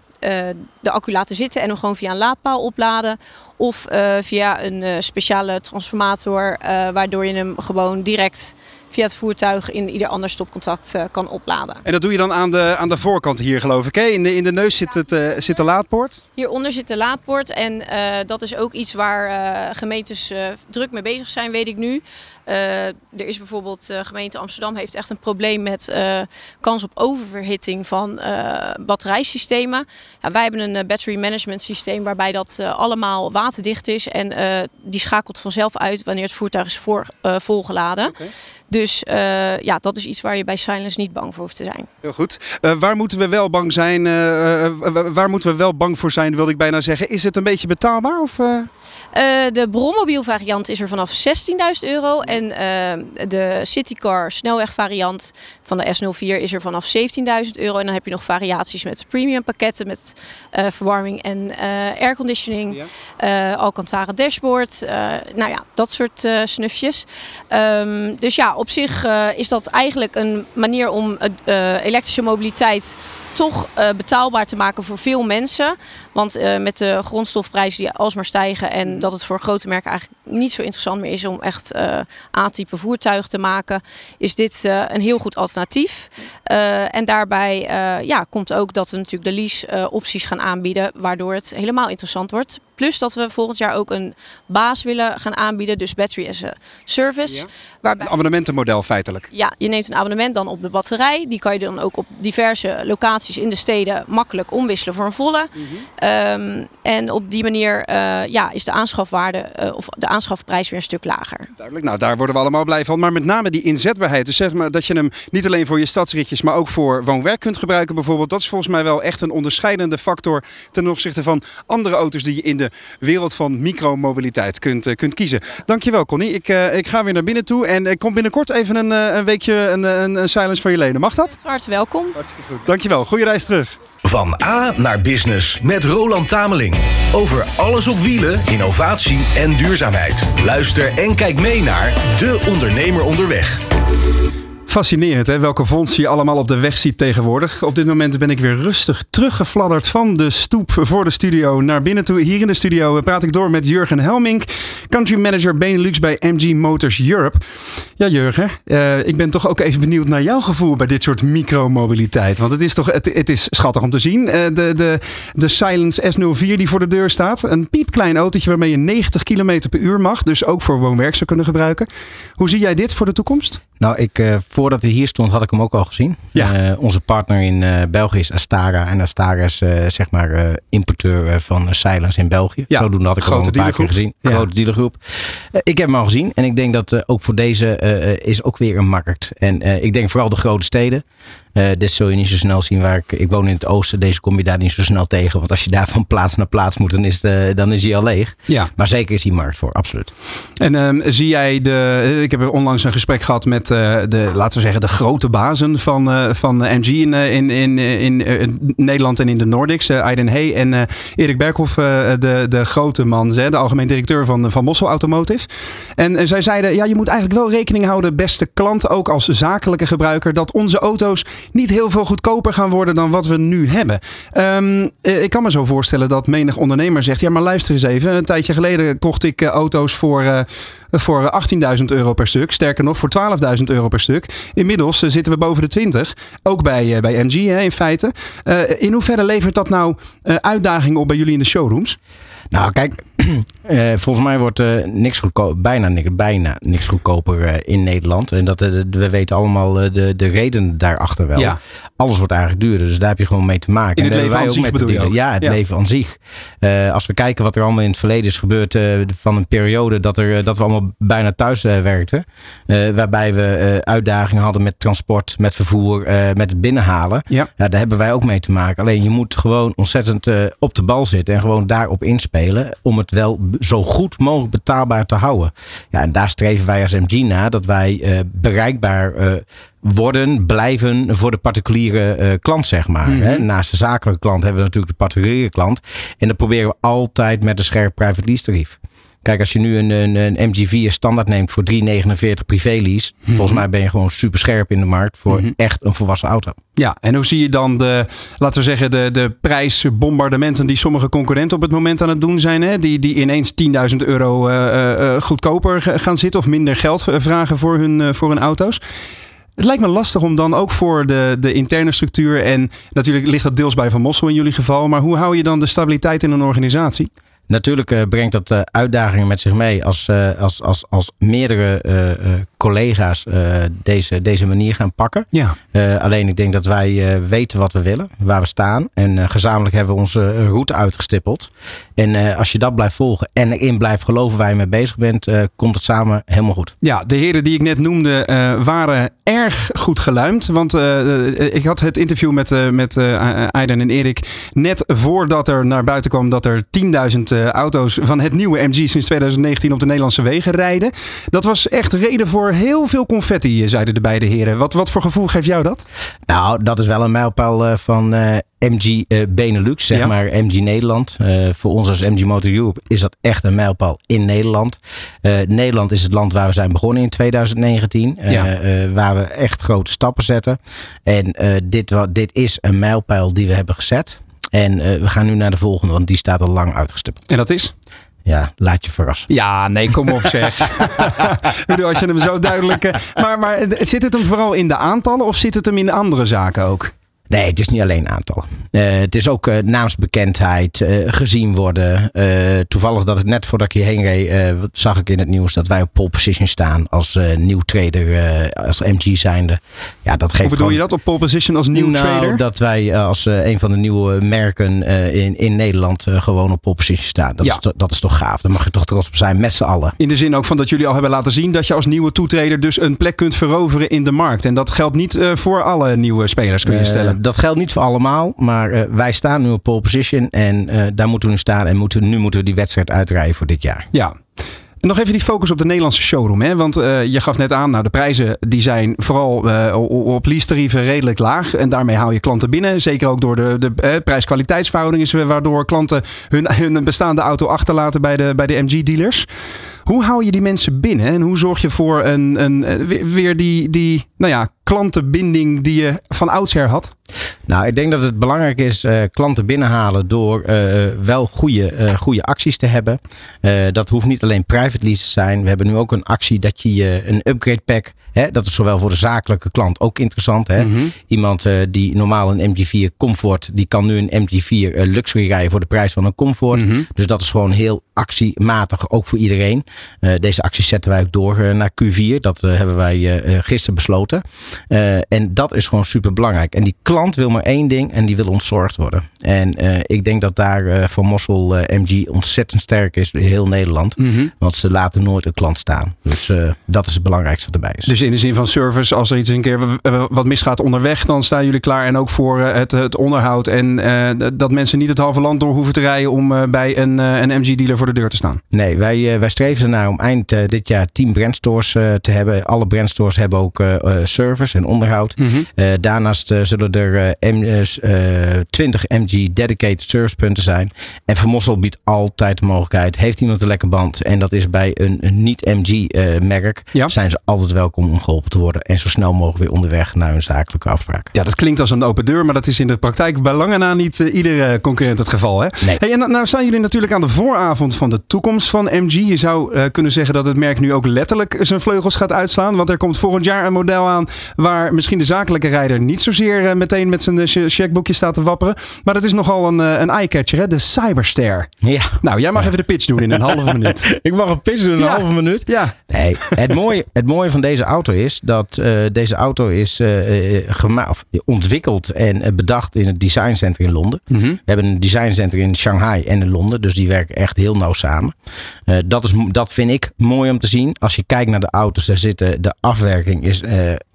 de accu laten zitten en hem gewoon via een laadpaal opladen. Of uh, via een uh, speciale transformator, waardoor je hem gewoon direct via het voertuig in ieder ander stopcontact kan opladen. En dat doe je dan aan de, aan de voorkant hier geloof ik. Hè? In, de, in de neus zit, het, zit de laadpoort? Hieronder zit de laadpoort en dat is ook iets waar gemeentes druk mee bezig zijn, weet ik nu. Uh, er is bijvoorbeeld, uh, gemeente Amsterdam heeft echt een probleem met uh, kans op oververhitting van batterijsystemen. Ja, wij hebben een battery management systeem waarbij dat allemaal waterdicht is en die schakelt vanzelf uit wanneer het voertuig is voor, volgeladen. Dus uh, ja, dat is iets waar je bij Silence niet bang voor hoeft te zijn. Heel goed. Uh, waar moeten we wel bang zijn? Uh, waar moeten we wel bang voor zijn, wilde ik bijna zeggen. Is het een beetje betaalbaar? Of, de bronmobiel variant is er vanaf 16.000 euro. En de Citycar snelweg variant van de S04 is er vanaf 17.000 euro. En dan heb je nog variaties met premium pakketten met verwarming en airconditioning. Ja. Alcantara dashboard. nou ja, dat soort snufjes. Um, dus ja, op zich uh, is dat eigenlijk een manier om uh, elektrische mobiliteit toch betaalbaar te maken voor veel mensen. Want uh, met de grondstofprijzen die alsmaar stijgen en mm. dat het voor grote merken eigenlijk niet zo interessant meer is om echt uh, A-type voertuigen te maken, is dit een heel goed alternatief. en daarbij ja, komt ook dat we natuurlijk de lease opties gaan aanbieden, waardoor het helemaal interessant wordt. Plus dat we volgend jaar ook een baas willen gaan aanbieden, dus battery as a service. Ja. Waarbij, een abonnementenmodel feitelijk. Ja, je neemt een abonnement dan op de batterij. Die kan je dan ook op diverse locaties in de steden makkelijk omwisselen voor een volle. Ehm, en op die manier eh, ja, is de aanschafwaarde eh, of de aanschafprijs weer een stuk lager. Duidelijk, nou daar worden we allemaal blij van. Maar met name die inzetbaarheid. Dus zeg maar dat je hem niet alleen voor je stadsritjes, maar ook voor woon-werk kunt gebruiken bijvoorbeeld. Dat is volgens mij wel echt een onderscheidende factor ten opzichte van andere auto's die je in de wereld van micromobiliteit kunt, uh, kunt kiezen. Dankjewel Connie. Ik, ik ga weer naar binnen toe en ik kom binnenkort even een, een weekje een, een, een silence voor je lenen. Mag dat? Hartelijk welkom. Hartstikke goed. Dankjewel. Goeie reis terug. Van A naar Business met Roland Tameling. Over alles op wielen, innovatie en duurzaamheid. Luister en kijk mee naar De Ondernemer Onderweg. Fascinerend hè, welke vondst je allemaal op de weg ziet tegenwoordig. Op dit moment ben ik weer rustig teruggefladderd van de stoep voor de studio naar binnen toe. Hier in de studio praat ik door met Jurgen Helmink, country manager Benelux bij MG Motors Europe. Ja Jurgen, uh, ik ben toch ook even benieuwd naar jouw gevoel bij dit soort micromobiliteit. Want het is toch, het, het is schattig om te zien. Uh, de, de, de Silence S04 die voor de deur staat. Een piepklein autootje waarmee je 90 km per uur mag. Dus ook voor woon-werk zou kunnen gebruiken. Hoe zie jij dit voor de toekomst? Nou, ik, uh, voordat hij hier stond, had ik hem ook al gezien. Ja. Uh, onze partner in uh, België is Astara. En Astara is zeg maar importeur van Silence in België. Ja, Zodoende had ik hem al een paar keer gezien. Ja. Grote dealergroep. ik heb hem al gezien. En ik denk dat ook voor deze is ook weer een markt. En ik denk vooral de grote steden. Uh, dit zul je niet zo snel zien waar ik. Ik woon in het oosten. Deze kom je daar niet zo snel tegen. Want als je daar van plaats naar plaats moet, dan is, de, dan is hij al leeg. Ja. Maar zeker is die markt voor, absoluut. En um, zie jij de. Ik heb onlangs een gesprek gehad met uh, de, laten we zeggen, de grote bazen van, uh, van MG in, in, in, in Nederland en in de Nordics. Aiden Hey en Erik Berghoff, de, de grote man, de algemeen directeur van, van Mossel Automotive. En zij zeiden: ja, je moet eigenlijk wel rekening houden, beste klant, ook als zakelijke gebruiker, dat onze auto's niet heel veel goedkoper gaan worden dan wat we nu hebben. Um, ik kan me zo voorstellen dat menig ondernemer zegt: ja, maar luister eens even. Een tijdje geleden kocht ik uh, auto's voor, uh, voor 18.000 euro per stuk. Sterker nog, voor 12.000 euro per stuk. Inmiddels zitten we boven de 20. Ook bij, bij MG hè, in feite. in hoeverre levert dat nou uitdagingen op bij jullie in de showrooms? Nou, kijk, uh, [clears throat] volgens mij wordt uh, niks goedkoper, bijna, niks, bijna niks goedkoper uh, in Nederland. En dat, we weten allemaal de, de reden daarachter wel. Ja. Alles wordt eigenlijk duurder, dus daar heb je gewoon mee te maken. In het en leven aan zich bedoel je ook? Ja, het ja. leven aan zich. als we kijken wat er allemaal in het verleden is gebeurd van een periode dat, er, dat we allemaal bijna thuis werkten. waarbij we uitdagingen hadden met transport, met vervoer, met het binnenhalen. Ja. ja. daar hebben wij ook mee te maken. Alleen je moet gewoon ontzettend op de bal zitten en gewoon daarop inspelen om het wel zo goed mogelijk betaalbaar te houden. Ja, en daar streven wij als MG naar dat wij uh, bereikbaar uh, worden, blijven voor de particuliere uh, klant, zeg maar. Mhm. Hè? Naast de zakelijke klant hebben we natuurlijk de particuliere klant. En dat proberen we altijd met een scherp private lease tarief. Kijk, als je nu een, een, een MG4 standaard neemt voor 3,49 privé lease. Mhm. Volgens mij ben je gewoon super scherp in de markt voor echt een volwassen auto. Ja, en hoe zie je dan de, laten we zeggen, de, de prijsbombardementen die sommige concurrenten op het moment aan het doen zijn? Hè? Die, die ineens 10.000 euro uh, uh, goedkoper gaan zitten of minder geld vragen voor hun, uh, voor hun auto's. Het lijkt me lastig om dan ook voor de, de interne structuur en natuurlijk ligt dat deels bij Van Mossel in jullie geval, maar hoe hou je dan de stabiliteit in een organisatie? Natuurlijk uh, brengt dat uh, uitdagingen met zich mee als, uh, als, als, als meerdere collega's deze, deze manier gaan pakken. Ja. alleen ik denk dat wij weten wat we willen, waar we staan. En gezamenlijk hebben we onze route uitgestippeld. En als je dat blijft volgen en erin blijft geloven waar je mee bezig bent, komt het samen helemaal goed. Ja, de heren die ik net noemde waren erg goed geluimd. Want ik had het interview met, met Aiden en Erik net voordat er naar buiten kwam dat er 10.000 uh, auto's van het nieuwe MG sinds 2019 op de Nederlandse wegen rijden. Dat was echt reden voor heel veel confetti, zeiden de beide heren. Wat, wat voor gevoel geeft jou dat? Nou, dat is wel een mijlpaal uh, van uh, MG Benelux, zeg Ja. maar MG Nederland. voor ons als MG Motor Europe is dat echt een mijlpaal in Nederland. Nederland is het land waar we zijn begonnen in 2019. Ja. waar we echt grote stappen zetten. En dit, dit is een mijlpaal die we hebben gezet. En we gaan nu naar de volgende, want die staat al lang uitgestippeld. En dat is? Ja, laat je verrassen. Ja, nee, kom op zeg. [laughs] Als je hem zo duidelijk... Uh, maar, maar zit het hem vooral in de aantallen of zit het hem in andere zaken ook? Nee, het is niet alleen aantallen. Uh, het is ook uh, naamsbekendheid, uh, gezien worden. toevallig dat het net voordat ik hierheen reed, zag ik in het nieuws dat wij op pole position staan als nieuw trader, als MG zijnde. Ja, dat geeft Hoe bedoel gewoon... je dat op pole position als nieuw nou, trader? dat wij als een van de nieuwe merken in, in Nederland gewoon op pole position staan. Dat, Ja. is, dat is toch gaaf. Daar mag je toch trots op zijn met z'n allen. In de zin ook van dat jullie al hebben laten zien dat je als nieuwe toetreder dus een plek kunt veroveren in de markt. En dat geldt niet eh, voor alle nieuwe spelers, kun je Eh, stellen. dat geldt niet voor allemaal, maar eh, wij staan nu op pole position en eh, daar moeten we nu staan en moeten, nu moeten we die wedstrijd uitrijden voor dit jaar. Ja. Nog even die focus op de Nederlandse showroom. Hè? Want eh, je gaf net aan, nou, de prijzen die zijn vooral op lease-tarieven redelijk laag. En daarmee haal je klanten binnen. Zeker ook door de, de prijs-kwaliteitsverhouding is waardoor klanten hun, hun bestaande auto achterlaten bij de, bij de MG-dealers. Hoe hou je die mensen binnen? En hoe zorg je voor een, een, eh, weer- die, die nou ja, klantenbinding die je van oudsher had? Nou, ik denk dat het belangrijk is eh, klanten binnenhalen door eh, wel goede, eh, goede acties te hebben. Dat hoeft niet alleen private lease te zijn. We hebben nu ook een actie dat je je een upgrade pack. Hè, dat is zowel voor de zakelijke klant ook interessant. Hè? Mhm. Iemand eh, die normaal een MG4 Comfort, die kan nu een MG4 eh, Luxury rijden voor de prijs van een Comfort. Mhm. Dus dat is gewoon heel actiematig, ook voor iedereen. Eh, deze acties zetten wij ook door naar Q4. Dat hebben wij gisteren besloten. En dat is gewoon super belangrijk. En die klant wil maar één ding en die wil ontzorgd worden. En ik denk dat daar Van Mossel MG ontzettend sterk is in heel Nederland. Mhm. Want ze laten nooit een klant staan. Dus dat is het belangrijkste wat erbij is. Dus in de zin van service, als er iets een keer wat misgaat onderweg, dan staan jullie klaar. En ook voor eh, het, het onderhoud. En eh, dat mensen niet het halve land door hoeven te rijden om eh, bij een, een MG-dealer voor de deur te staan. Nee, wij, wij streven ernaar om eind dit jaar 10 brandstores te hebben. Alle brandstores hebben ook service en onderhoud. Eh, daarnaast zullen er eh, M, eh, s- eh, 20 MG dedicated servicepunten zijn. En Van Mossel biedt altijd de mogelijkheid. Heeft iemand een lekker band en dat is bij een, een niet-MG-merk, Ja. zijn ze altijd welkom om geholpen te worden. En zo snel mogelijk weer onderweg naar hun zakelijke afspraak. Ja, dat klinkt als een open deur, maar dat is in de praktijk bij lange na niet eh, iedere concurrent het geval. Hè? Nee. Hey, en nou- staan jullie natuurlijk aan de vooravond van de toekomst van MG. Je zou eh, kunnen zeggen dat het merk nu ook letterlijk zijn vleugels gaat uitslaan. Want er komt volgend jaar een model aan waar misschien de zakelijke rijder niet zozeer eh, meteen met zijn eh, che- checkboekje staat te wapperen. Maar dat is nogal een, eh, een eye-catcher, hè? de Cyberster. Ja. Nou, jij mag even de pitch doen in een halve minuut. [laughs] Ik mag een pissen in een Ja. halve minuut. Ja, Nee, het mooie, het mooie van deze auto is dat eh, deze auto is gema- of ontwikkeld en bedacht in het Design Center in Londen. Mhm. We hebben een Design Center in Shanghai en in Londen, dus die werken echt heel nauw samen. Dat, is, dat vind ik mooi om te zien. Als je kijkt naar de auto's, daar zitten, de afwerking is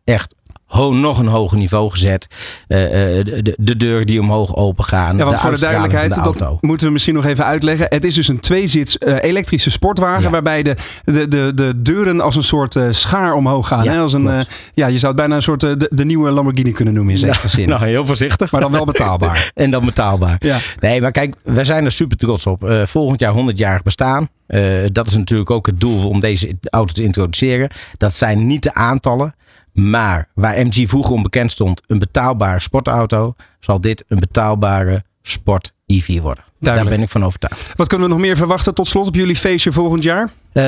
echt ho nog een hoger niveau gezet. Eh, eh, de, de, de deur die omhoog open gaan. Ja, want voor de duidelijkheid, de dat moeten we misschien nog even uitleggen. Het is dus een tweezits eh, elektrische sportwagen Ja. waarbij de, de, de, de deuren als een soort schaar omhoog gaan. Ja, hè? Als een, ja, je zou het bijna een soort de, de nieuwe Lamborghini kunnen noemen in zekere zin. [laughs] Nou, heel voorzichtig. Maar dan wel betaalbaar. [laughs] En dan betaalbaar. Ja. Nee, maar kijk, wij zijn er super trots op. Volgend jaar 100 jaar bestaan. Dat is natuurlijk ook het doel om deze auto te introduceren. Dat zijn niet de aantallen. Maar waar MG vroeger onbekend stond, een betaalbare sportauto, zal dit een betaalbare sport EV worden. Daar ben ik van overtuigd. Wat kunnen we nog meer verwachten tot slot op jullie feestje volgend jaar? Eh,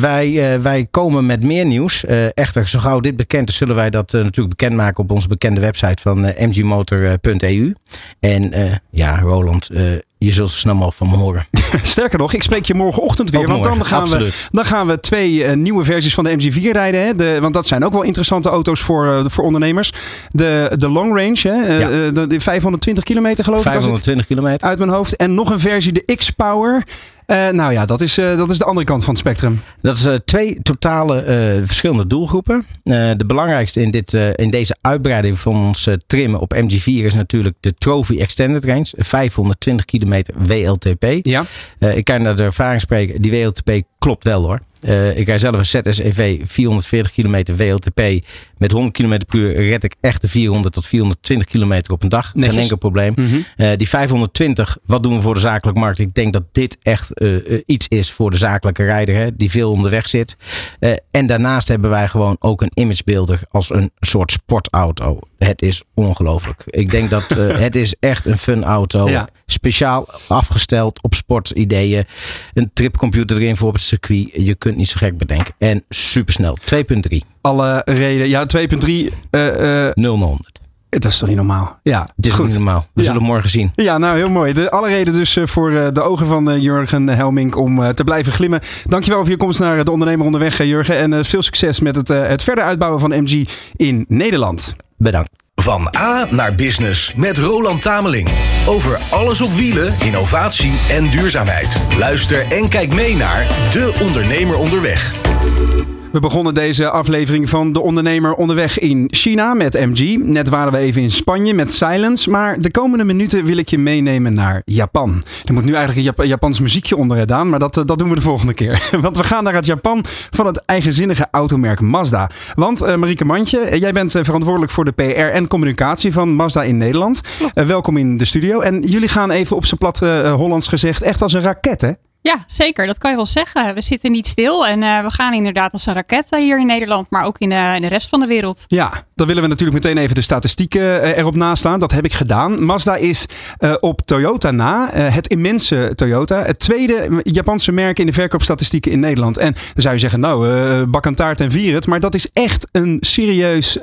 wij, eh, wij komen met meer nieuws. Eh, echter, zo gauw dit bekend is, zullen wij dat natuurlijk bekendmaken op onze bekende website van mgmotor.eu. En ja, Roland, je zult zo snel mogelijk van me horen. [laughs] Sterker nog, ik spreek je morgenochtend weer. Ook want dan gaan, we, dan gaan we twee nieuwe versies van de MG4 rijden. Hè? De, want dat zijn ook wel interessante auto's voor, voor ondernemers. De, de long range, hè? Ja. de, de 520 kilometer geloof ik 520 kilometer. uit mijn hoofd. En nog een versie, de X-Power. Eh, nou ja, dat is, eh, dat is de andere kant van het spectrum. Dat is eh, twee totale verschillende doelgroepen. De belangrijkste in, dit, in deze uitbreiding van ons trimmen op MG4 is natuurlijk de Trophy Extended Range. 520 kilometer WLTP. Ja. Ik kan naar de ervaring spreken, die WLTP klopt wel hoor. Eh, ik rijd zelf een ZSEV 440 kilometer WLTP. Met 100 km per uur red ik echt de 400 tot 420 kilometer op een dag. Netjes. Geen enkel probleem. Mhm. Eh, die 520, wat doen we voor de zakelijke markt? Ik denk dat dit echt eh, iets is voor de zakelijke rijder, hè, die veel onderweg zit. En daarnaast hebben wij gewoon ook een imagebeelder als een soort sportauto. Het is ongelooflijk. Ik denk dat [laughs] het is echt een fun auto. Ja. Speciaal afgesteld op sportideeën. Een tripcomputer erin voor op het circuit. Je kunt niet zo gek bedenken. En supersnel. 2.3. Alle reden. Ja, 2.3. eh, eh, 0 naar 100. Dat is toch niet normaal? Ja, Dit is goed. niet normaal. We Ja. zullen morgen zien. Ja, nou heel mooi. De, alle reden dus eh, voor eh, de ogen van eh, Jurgen Helmink om te blijven glimmen. Dankjewel voor je komst naar de ondernemer onderweg, Jurgen. En veel succes met het, het verder uitbouwen van MG in Nederland. Bedankt. Van A naar Business met Roland Tameling. Over alles op wielen, innovatie en duurzaamheid. Luister en kijk mee naar De Ondernemer Onderweg. We begonnen deze aflevering van De Ondernemer onderweg in China met MG. Net waren we even in Spanje met Silence. Maar de komende minuten wil ik je meenemen naar Japan. Er moet nu eigenlijk een Jap- Japans muziekje onder gedaan, maar dat, eh, dat doen we de volgende keer. [laughs] Want we gaan naar het Japan van het eigenzinnige automerk Mazda. Want eh, Marieke Mandje, eh, jij bent verantwoordelijk voor de PR en communicatie van Mazda in Nederland. Welkom in de studio. En jullie gaan even op zijn plat Hollands gezegd echt als een raket, hè? Ja, zeker. Dat kan je wel zeggen. We zitten niet stil en eh, we gaan inderdaad als een raket eh, hier in Nederland, maar ook in de, in de rest van de wereld. Ja, dan willen we natuurlijk meteen even de statistieken erop naslaan. Dat heb ik gedaan. Mazda is op Toyota na, het immense Toyota, het tweede Japanse merk in de verkoopstatistieken in Nederland. En dan zou je zeggen, nou, bak een taart en vier het. Maar dat is echt een serieus,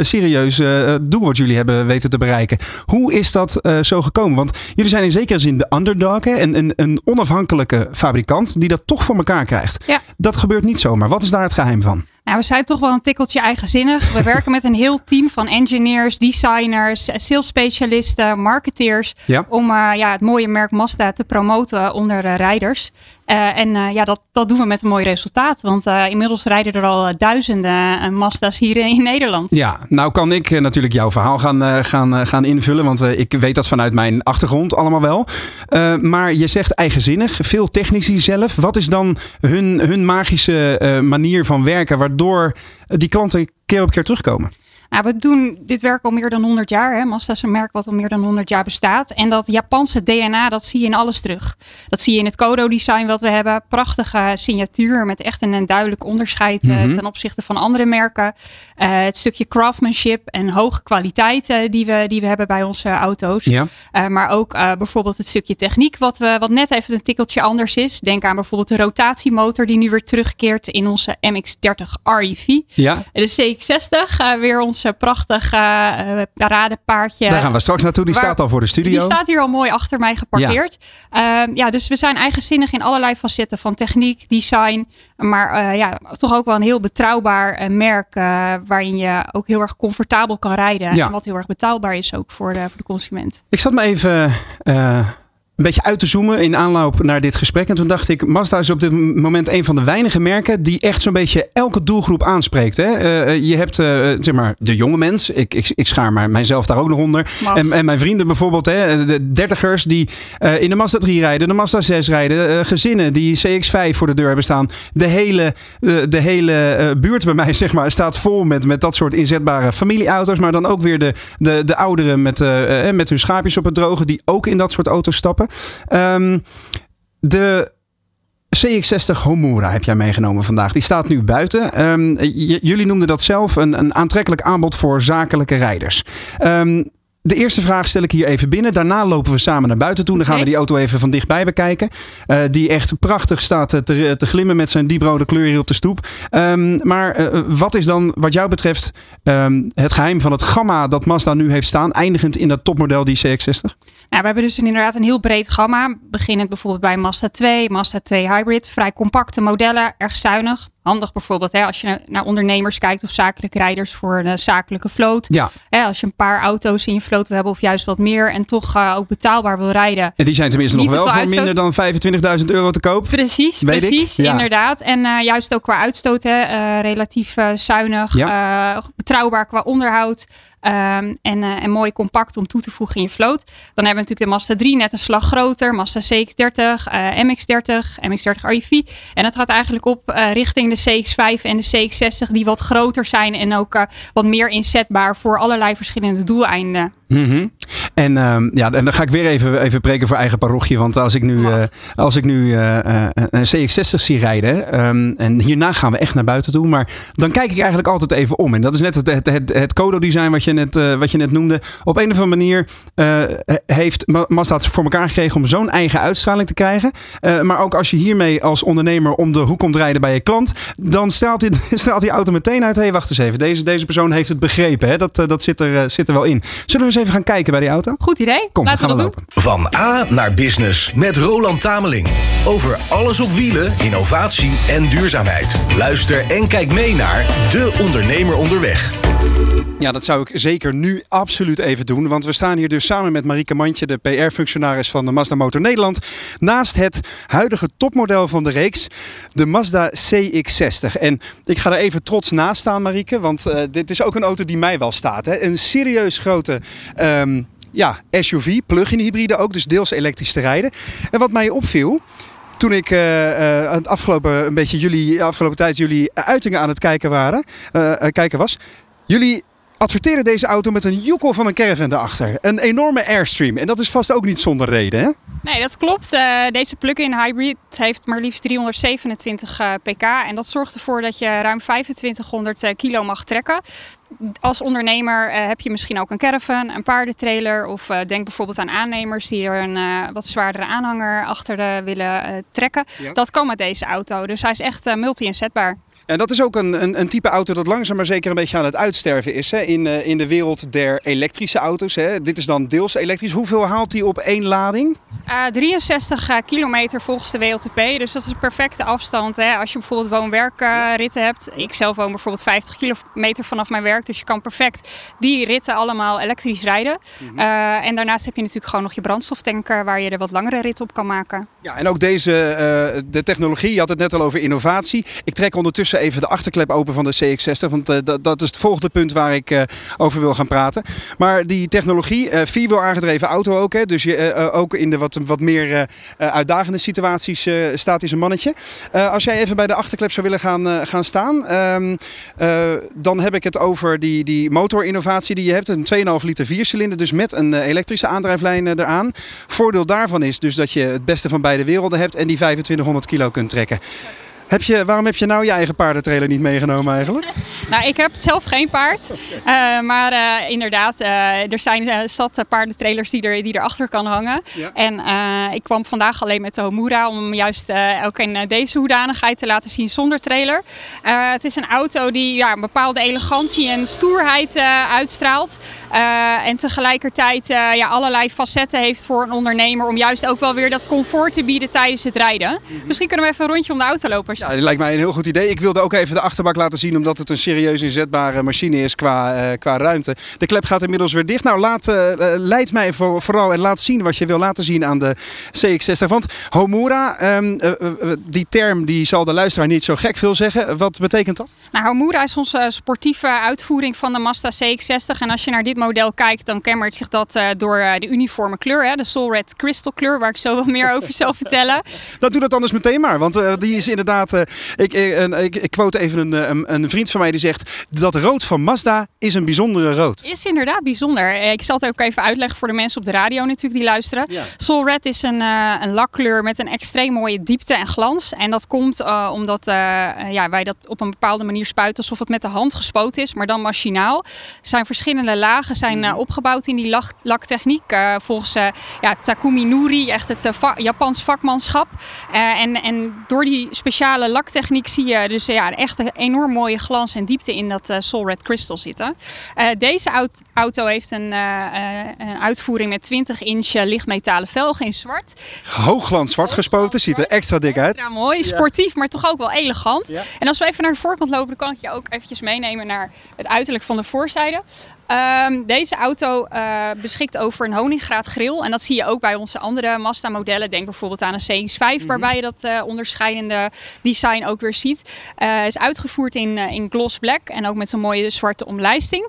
serieus doel wat jullie hebben weten te bereiken. Hoe is dat zo gekomen? Want jullie zijn in zekere zin de underdog? Een, een, een onafhankelijke fabrikant die dat toch voor elkaar krijgt. Ja. Dat gebeurt niet zomaar. Wat is daar het geheim van? Nou, we zijn toch wel een tikkeltje eigenzinnig. We werken met een heel team van engineers, designers, salesspecialisten, marketeers. Ja. Om eh, ja, het mooie merk Mazda te promoten onder eh, rijders. Eh, en eh, ja, dat, dat doen we met een mooi resultaat. Want eh, inmiddels rijden er al duizenden Mazda's hier in Nederland. Ja, nou kan ik natuurlijk jouw verhaal gaan, gaan, gaan invullen. Want ik weet dat vanuit mijn achtergrond allemaal wel. Maar je zegt eigenzinnig, veel technici zelf. Wat is dan hun, hun magische manier van werken waardoor die klanten keer op keer terugkomen? Nou, we doen dit werk al meer dan 100 jaar. Hè. Mazda is een merk wat al meer dan 100 jaar bestaat. En dat Japanse DNA, dat zie je in alles terug. Dat zie je in het Kodo-design wat we hebben. Prachtige signatuur met echt een, een duidelijk onderscheid eh, Mhm. ten opzichte van andere merken. Eh, het stukje craftsmanship en hoge kwaliteit die, we, die we hebben bij onze auto's. Ja. Eh, maar ook bijvoorbeeld het stukje techniek, wat, we, wat net even een tikkeltje anders is. Denk aan bijvoorbeeld de rotatiemotor die nu weer terugkeert in onze MX-30 REV. Ja, De CX-60, eh, weer ons eh, prachtig eh, eh, paradepaardje. daar gaan we straks naartoe. Die Waar- staat al voor de studio. Die staat hier al mooi achter mij geparkeerd. Ja. ja, dus we zijn eigenzinnig in allerlei facetten van techniek, design. Maar ja, toch ook wel een heel betrouwbaar merk waarin je ook heel erg comfortabel kan rijden. Ja. En wat heel erg betaalbaar is ook voor de, voor de consument. Ik zat me even een beetje uit te zoomen in aanloop naar dit gesprek. En toen dacht ik, Mazda is op dit moment een van de weinige merken die echt zo'n beetje elke doelgroep aanspreekt. Hè? Eh, je hebt eh, zeg maar de jonge mens. Ik, ik, ik schaar maar mijzelf daar ook nog onder. En, en mijn vrienden bijvoorbeeld, hè, de dertigers die eh, in de Mazda 3 rijden, de Mazda 6 rijden, eh, gezinnen die CX5 voor de deur hebben staan. De hele, eh, de hele eh, buurt bij mij [laughs] zeg maar, staat vol met, met dat soort inzetbare familieauto's. Maar dan ook weer de, de, de ouderen met, eh, eh, met hun schaapjes op het droge die ook in dat soort auto's stappen. Ehm, de CX-60 Homura heb jij meegenomen vandaag. Die staat nu buiten. Ehm, jullie noemden dat zelf een, een aantrekkelijk aanbod voor zakelijke rijders. Ehm, de eerste vraag stel ik hier even binnen. Daarna lopen we samen naar buiten toe. Dan gaan we die auto even van dichtbij bekijken. Eh, die echt prachtig staat te, te, glimmen met zijn dieprode kleur hier op de stoep. Maar eh, wat is dan wat jou betreft het geheim van het gamma dat Mazda nu heeft staan? Eindigend in dat topmodel die CX-60? Nou, we hebben dus inderdaad een heel breed gamma. Beginnend bijvoorbeeld bij Mazda 2, Mazda 2 Hybrid. Vrij compacte modellen, erg zuinig. Handig bijvoorbeeld hè, als je naar- ondernemers kijkt of zakelijke rijders voor een zakelijke vloot. Ja, Hè, als je een paar auto's in je vloot wil hebben of juist wat meer en toch eh, ook betaalbaar wil rijden. en die zijn tenminste nog wel voor minder dan 25.000 euro te koop. Precies, Weet ik, precies, ja. inderdaad. En eh, juist ook qua uitstoot, hè, eh, relatief eh, zuinig, eh, betrouwbaar qua onderhoud. Ehm, en, eh, en mooi compact om toe te voegen in je vloot. Dan hebben we natuurlijk de Mazda 3 net een slag groter. Mazda CX-30, eh, MX-30, MX-30 REV. En dat gaat eigenlijk op eh, richting de CX-5 en de CX-60 die wat groter zijn. En ook eh, wat meer inzetbaar voor allerlei verschillende doeleinden. Mhm. En, uh, ja, en dan ga ik weer even, even preken voor eigen parochie. Want als ik nu, uh, als ik nu uh, een CX-60 zie rijden. Um, en hierna gaan we echt naar buiten toe. Maar dan kijk ik eigenlijk altijd even om. En dat is net het, het, het, het Codo-design wat, je net, wat je net noemde. Op een of andere manier heeft Mazda het voor elkaar gekregen om zo'n eigen uitstraling te krijgen. maar ook als je hiermee als ondernemer om de hoek komt rijden bij je klant. Dan straalt die, [laughs] straalt die auto meteen uit. Hé, hey, wacht eens even. Deze, deze persoon heeft het begrepen. Hè? Dat, dat zit, er, zit er wel in. Zullen we even gaan kijken bij die auto? Goed idee. Kom, Laten we gaan we we dat lopen. Van A naar Business met Roland Tameling. Over alles op wielen, innovatie en duurzaamheid. Luister en kijk mee naar De Ondernemer Onderweg. Ja, dat zou ik zeker nu absoluut even doen. Want we staan hier dus samen met Marieke Mandje, de PR-functionaris van de Mazda Motor Nederland. Naast het huidige topmodel van de reeks, de Mazda CX-60. En ik ga er even trots naast staan, Marieke. Want uh, dit is ook een auto die mij wel staat. Hè? Een serieus grote... Um, ja, SUV, plug-in hybride ook, dus deels elektrisch te rijden. En wat mij opviel, toen ik uh, het afgelopen, een beetje jullie, afgelopen tijd jullie uitingen aan het kijken, waren, kijken was. Jullie adverteren deze auto met een joekel van een caravan erachter. Een enorme Airstream. En dat is vast ook niet zonder reden, hè? Nee, dat klopt. Uh, deze plug-in hybrid heeft maar liefst 327 uh, pk. En dat zorgt ervoor dat je ruim 2500 uh, kilo mag trekken. Als ondernemer heb je misschien ook een caravan, een paardentrailer. Of denk bijvoorbeeld aan aannemers die er een wat zwaardere aanhanger achter willen trekken. Ja. Dat kan met deze auto. Dus hij is echt multi-inzetbaar. En dat is ook een, een, een, type auto dat langzaam maar zeker een beetje aan het uitsterven is hè? In, uh, in de wereld der elektrische auto's. Hè? Dit is dan deels elektrisch. Hoeveel haalt hij op één lading? Uh, 63 uh, kilometer volgens de WLTP. Dus dat is een perfecte afstand. Hè? Als je bijvoorbeeld woon-werkritten hebt. Ik zelf woon bijvoorbeeld 50 kilometer vanaf mijn werk. Dus je kan perfect die ritten allemaal elektrisch rijden. Mm -hmm. en daarnaast heb je natuurlijk gewoon nog je brandstoftanker waar je er wat langere ritten op kan maken. Ja, en ook deze, de technologie, je had het net al over innovatie. Ik trek ondertussen even de achterklep open van de CX-60. Want uh, dat, dat, is het volgende punt waar ik uh, over wil gaan praten. Maar die technologie, vierwiel aangedreven auto ook. Hè, dus je, ook in de wat, wat meer uitdagende situaties staat is een mannetje. als jij even bij de achterklep zou willen gaan, gaan staan. Um, dan heb ik het over die, die motorinnovatie die je hebt. Een 2,5 liter viercilinder. Dus met een elektrische aandrijflijn eraan. Voordeel daarvan is dus dat je het beste van beide werelden hebt. En die 2500 kilo kunt trekken. Heb je, waarom heb je nou je eigen paardentrailer niet meegenomen eigenlijk? [laughs] nou, ik heb zelf geen paard. Uh, maar uh, inderdaad, uh, er zijn zat paardentrailers die, er, die erachter kan hangen. Ja. En ik kwam vandaag alleen met de Homura om juist ook in deze hoedanigheid te laten zien zonder trailer. het is een auto die ja, een bepaalde elegantie en stoerheid uitstraalt. en tegelijkertijd ja, allerlei facetten heeft voor een ondernemer om juist ook wel weer dat comfort te bieden tijdens het rijden. Mm -hmm. Misschien kunnen we even een rondje om de auto lopen. Ja, dat lijkt mij een heel goed idee. Ik wilde ook even de achterbak laten zien, omdat het een serieus inzetbare machine is qua, uh, qua ruimte. De klep gaat inmiddels weer dicht. Nou, laat, uh, leid mij voor, vooral en laat zien wat je wil laten zien aan de CX-60. Want Homura, um, uh, die term die zal de luisteraar niet zo gek veel zeggen. Wat betekent dat? Nou, Homura is onze sportieve uitvoering van de Mazda CX-60. En als je naar dit model kijkt, dan kenmerkt zich dat door de uniforme kleur. Hè? De Soul Red Crystal kleur, waar ik zo wat meer over zal [laughs] vertellen. Dat doe dat anders meteen maar, want die is inderdaad ik, ik, ik, quote even een, een, een, vriend van mij die zegt dat rood van Mazda is een bijzondere rood. Is inderdaad bijzonder. Ik zal het ook even uitleggen voor de mensen op de radio natuurlijk die luisteren. Ja. Soul Red is een, een lakkleur met een extreem mooie diepte en glans. En dat komt uh, omdat uh, ja, wij dat op een bepaalde manier spuiten alsof het met de hand gespoten is, maar dan machinaal. Er zijn verschillende lagen zijn mm. opgebouwd in die lak, laktechniek. volgens ja, Takumi Nuri, echt het Japans vakmanschap. en, en door die speciale laktechniek zie je dus ja, echt een enorm mooie glans en diepte in dat uh, Soul Red Crystal zitten. Uh, deze auto heeft een, uh, een, uitvoering met 20 inch lichtmetalen velgen in zwart. Hoogglans zwart gespoten, ziet er extra dik uit. Ja, mooi, sportief, maar toch ook wel elegant. Ja. En als we even naar de voorkant lopen, dan kan ik je ook eventjes meenemen naar het uiterlijk van de voorzijde. Um, deze auto uh, beschikt over een honingraad grill. En dat zie je ook bij onze andere Mazda modellen. Denk bijvoorbeeld aan een CX-5 mm -hmm. waarbij je dat uh, onderscheidende design ook weer ziet. Uh, is uitgevoerd in, in gloss black en ook met zo'n mooie zwarte omlijsting.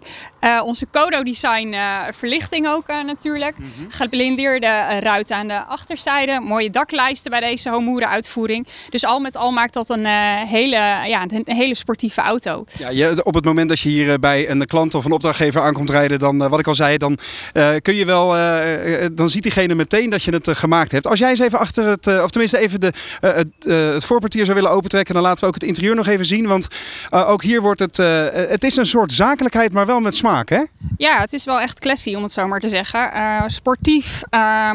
onze Kodo design verlichting ook natuurlijk. Mm -hmm. Geblindeerde ruiten aan de achterzijde. Mooie daklijsten bij deze Homura uitvoering. Dus al met al maakt dat een, hele, ja, een hele sportieve auto. Ja, je, op het moment dat je hier bij een klant of een opdrachtgever aankomt rijden, dan wat ik al zei, dan kun je wel, dan ziet diegene meteen dat je het gemaakt hebt. Als jij eens even achter het, of tenminste even de, het, het voorportier zou willen opentrekken, dan laten we ook het interieur nog even zien. Want ook hier wordt het, het is een soort zakelijkheid, maar wel met smaak, hè? Ja, het is wel echt classy, om het zo maar te zeggen. sportief,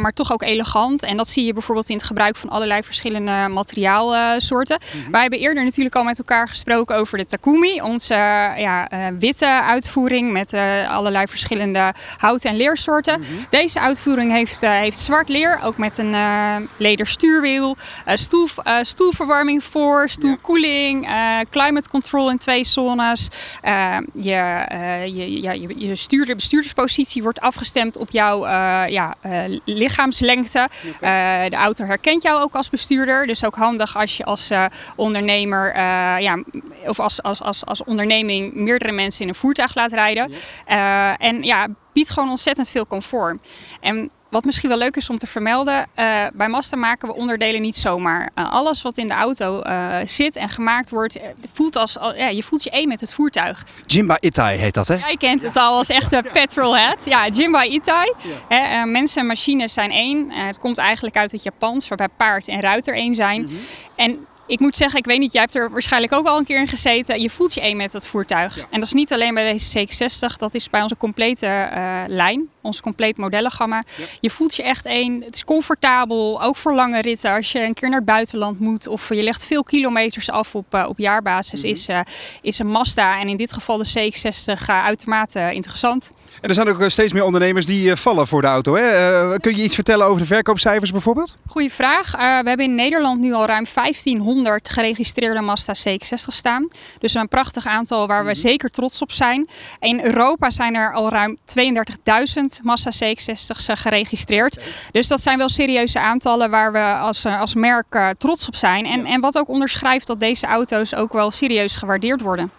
maar toch ook elegant. En dat zie je bijvoorbeeld in het gebruik van allerlei verschillende materiaalsoorten. Mm Wij hebben eerder natuurlijk al met elkaar gesproken over de Takumi, onze ja, witte uitvoering met allerlei verschillende hout- en leersoorten. Mhm. Deze uitvoering heeft, heeft zwart leer, ook met een lederstuurwiel, stoel, stoelverwarming voor, stoelkoeling, climate control in twee zones. je, je, ja, je, je stuur, de bestuurderspositie wordt afgestemd op jouw ja, lichaamslengte. de auto herkent jou ook als bestuurder, dus ook handig als je als ondernemer ja, of als, als, als, als onderneming meerdere mensen in een voertuig laat rijden. En ja, biedt gewoon ontzettend veel comfort. En wat misschien wel leuk is om te vermelden, uh, bij Mazda maken we onderdelen niet zomaar. Uh, alles wat in de auto uh, zit en gemaakt wordt, voelt als, ja, je voelt je één met het voertuig. Jimba Itai heet dat hè? Jij kent het al als echte petrolhead. Ja, Jimba Itai. Ja. mensen en machines zijn één. het komt eigenlijk uit het Japans, waarbij paard en ruiter één zijn. Mm -hmm. En ik moet zeggen, ik weet niet, jij hebt er waarschijnlijk ook al een keer in gezeten. Je voelt je één met dat voertuig. En dat is niet alleen bij deze CX-60, dat is bij onze complete uh, lijn, ons compleet modellengamma. Je voelt je echt één. Het is comfortabel, ook voor lange ritten. Als je een keer naar het buitenland moet of je legt veel kilometers af op, uh, op jaarbasis, mm -hmm. is, uh, is een Mazda en in dit geval de CX-60 uitermate interessant. En er zijn ook steeds meer ondernemers die vallen voor de auto. Hè? kun je iets vertellen over de verkoopcijfers bijvoorbeeld? Goeie vraag. we hebben in Nederland nu al ruim 1500 100 geregistreerde Mazda CX-60 staan. Dus een prachtig aantal waar we mhm. zeker trots op zijn. In Europa zijn er al ruim 32.000 Mazda CX-60's geregistreerd. Dus dat zijn wel serieuze aantallen waar we als, eh, als merk trots op zijn. En, en wat ook onderschrijft dat deze auto's ook wel serieus gewaardeerd worden.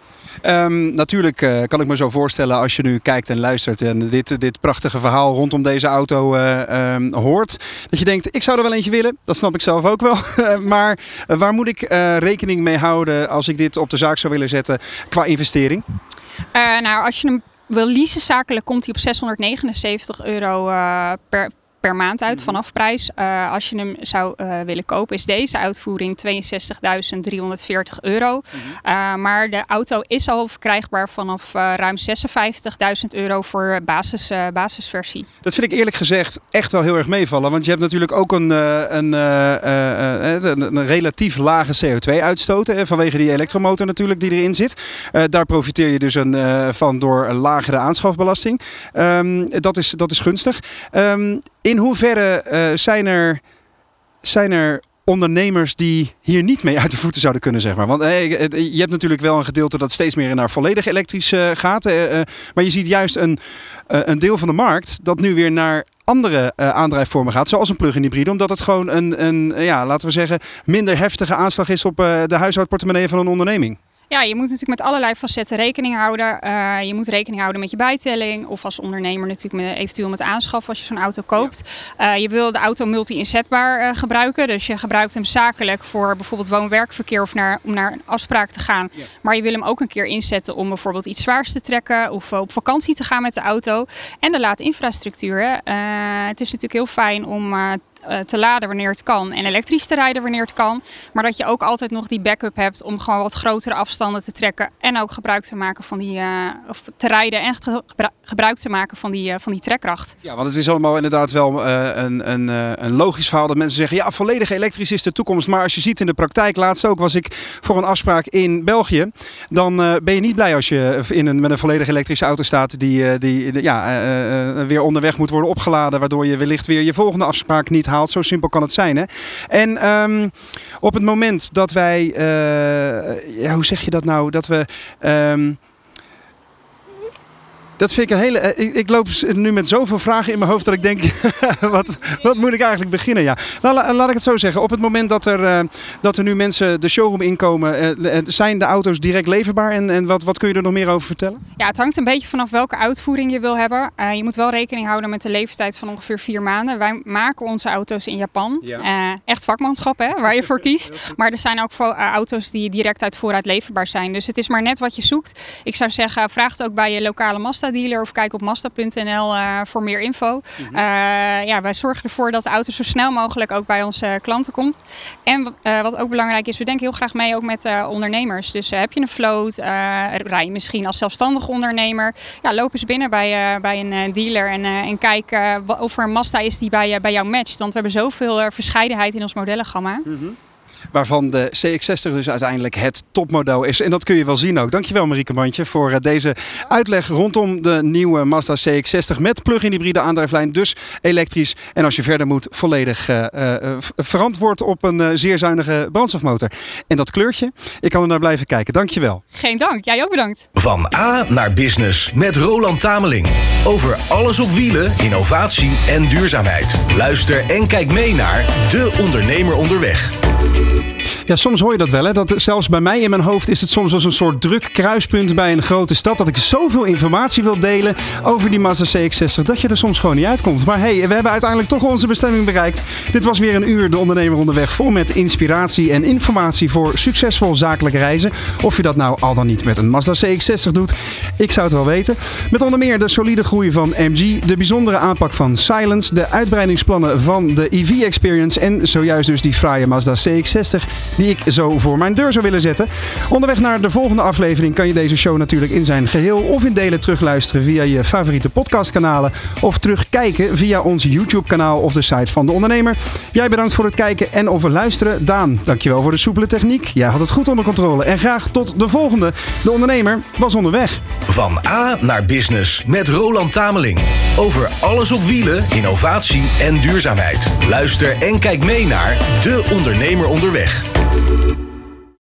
Um, natuurlijk uh, kan ik me zo voorstellen als je nu kijkt en luistert en dit, dit prachtige verhaal rondom deze auto uh, um, hoort. Dat je denkt, ik zou er wel eentje willen. Dat snap ik zelf ook wel. [laughs] maar uh, waar moet ik rekening mee houden als ik dit op de zaak zou willen zetten qua investering? nou, als je hem wil leasen zakelijk, komt hij op 679 euro per per maand uit mhm. vanaf prijs. Uh, als je hem zou uh, willen kopen, is deze uitvoering 62.340 euro. Mhm. Uh, maar de auto is al verkrijgbaar vanaf ruim 56.000 euro voor basis, basisversie. Dat vind ik eerlijk gezegd echt wel heel erg meevallen. Want je hebt natuurlijk ook een, een, een, een relatief lage CO2-uitstoot. Vanwege die elektromotor natuurlijk die erin zit. daar profiteer je dus een, van door een lagere aanschafbelasting. Um, dat, is, dat is gunstig. Um, in hoeverre uh, zijn, er, zijn er ondernemers die hier niet mee uit de voeten zouden kunnen, zeg maar. Want uh, je hebt natuurlijk wel een gedeelte dat steeds meer naar volledig elektrisch uh, gaat. maar je ziet juist een, een deel van de markt dat nu weer naar andere aandrijfvormen gaat, zoals een plug-in hybride, omdat het gewoon een, een ja, laten we zeggen, minder heftige aanslag is op de huishoudportemonnee van een onderneming. Ja, je moet natuurlijk met allerlei facetten rekening houden. Uh, je moet rekening houden met je bijtelling. Of als ondernemer natuurlijk met, eventueel met aanschaf als je zo'n auto koopt. Uh, je wil de auto multi-inzetbaar uh, gebruiken. Dus je gebruikt hem zakelijk voor bijvoorbeeld woon-werkverkeer of naar, om naar een afspraak te gaan. Ja. Maar je wil hem ook een keer inzetten om bijvoorbeeld iets zwaars te trekken. Of op vakantie te gaan met de auto. En de laadinfrastructuur. het is natuurlijk heel fijn om te laden wanneer het kan en elektrisch te rijden wanneer het kan. Maar dat je ook altijd nog die backup hebt om gewoon wat grotere afstanden te trekken en ook gebruik te maken van die, uh, of te rijden en gebruik te maken van die, uh, van die trekkracht. Ja, want het is allemaal inderdaad wel een, een, een logisch verhaal dat mensen zeggen, ja, volledig elektrisch is de toekomst. Maar als je ziet in de praktijk, laatst ook was ik voor een afspraak in België, dan ben je niet blij als je in een, met een volledig elektrische auto staat die, die ja, weer onderweg moet worden opgeladen, waardoor je wellicht weer je volgende afspraak niet haalt zo simpel kan het zijn. Hè? En um, op het moment dat wij, uh, ja, hoe zeg je dat nou, dat we... Um, dat vind ik een hele. Eh, ik, ik, loop nu met zoveel vragen in mijn hoofd dat ik denk: [laughs] wat, wat moet ik eigenlijk beginnen? Ja. Laat, laat ik het zo zeggen. Op het moment dat er, uh, dat er nu mensen de showroom inkomen, uh, zijn de auto's direct leverbaar? En, en wat, wat kun je er nog meer over vertellen? Ja, het hangt een beetje vanaf welke uitvoering je wil hebben. Uh, je moet wel rekening houden met de leeftijd van ongeveer vier maanden. Wij maken onze auto's in Japan. Ja. echt vakmanschap, hè, waar je voor [laughs] kiest. Maar er zijn ook auto's die direct uit voorraad leverbaar zijn. Dus het is maar net wat je zoekt. Ik zou zeggen, vraag het ook bij je lokale Mazda Mazda dealer of kijk op Mazda.nl voor meer info. Mhm. ja, wij zorgen ervoor dat de auto zo snel mogelijk ook bij onze klanten komt. En wat ook belangrijk is, we denken heel graag mee ook met ondernemers. Dus heb je een vloot, rij je misschien als zelfstandig ondernemer. Ja, loop eens binnen bij, bij een dealer en, en kijk of er een Mazda is die bij, bij jou matcht. Want we hebben zoveel verscheidenheid in ons modellengamma. Mm Waarvan de CX-60 dus uiteindelijk het topmodel is. En dat kun je wel zien ook. Dankjewel Marieke Mandje voor eh, deze uitleg rondom de nieuwe Mazda CX-60 met plug-in hybride aandrijflijn. Dus elektrisch. En als je verder moet, volledig uh, uh, verantwoord op een zeer zuinige brandstofmotor. En dat kleurtje, ik kan er naar blijven kijken. Dankjewel. Geen dank. Jij ook bedankt. Van A naar Business met Roland Tameling. Over alles op wielen, innovatie en duurzaamheid. Luister en kijk mee naar De Ondernemer Onderweg. Ja, soms hoor je dat wel. Hè? Dat zelfs bij mij in mijn hoofd is het soms als een soort druk kruispunt bij een grote stad. Dat ik zoveel informatie wil delen over die Mazda CX-60 dat je er soms gewoon niet uitkomt. Maar hey, we hebben uiteindelijk toch onze bestemming bereikt. Dit was weer een uur de ondernemer onderweg vol met inspiratie en informatie voor succesvol zakelijk reizen. Of je dat nou al dan niet met een Mazda CX-60 doet, ik zou het wel weten. Met onder meer de solide groei van MG, de bijzondere aanpak van Silence, de uitbreidingsplannen van de EV Experience en zojuist dus die fraaie Mazda CX-60 die ik zo voor mijn deur zou willen zetten. Onderweg naar de volgende aflevering kan je deze show natuurlijk in zijn geheel of in delen terugluisteren via je favoriete podcastkanalen of terugkijken via ons YouTube-kanaal of de site van de ondernemer. Jij bedankt voor het kijken en of luisteren. Daan, dankjewel voor de soepele techniek. Jij had het goed onder controle. En graag tot de volgende. De ondernemer was onderweg. Van A naar Business met Roland Tameling. Over alles op wielen, innovatie en duurzaamheid. Luister en kijk mee naar De Ondernemer Onderweg. thank you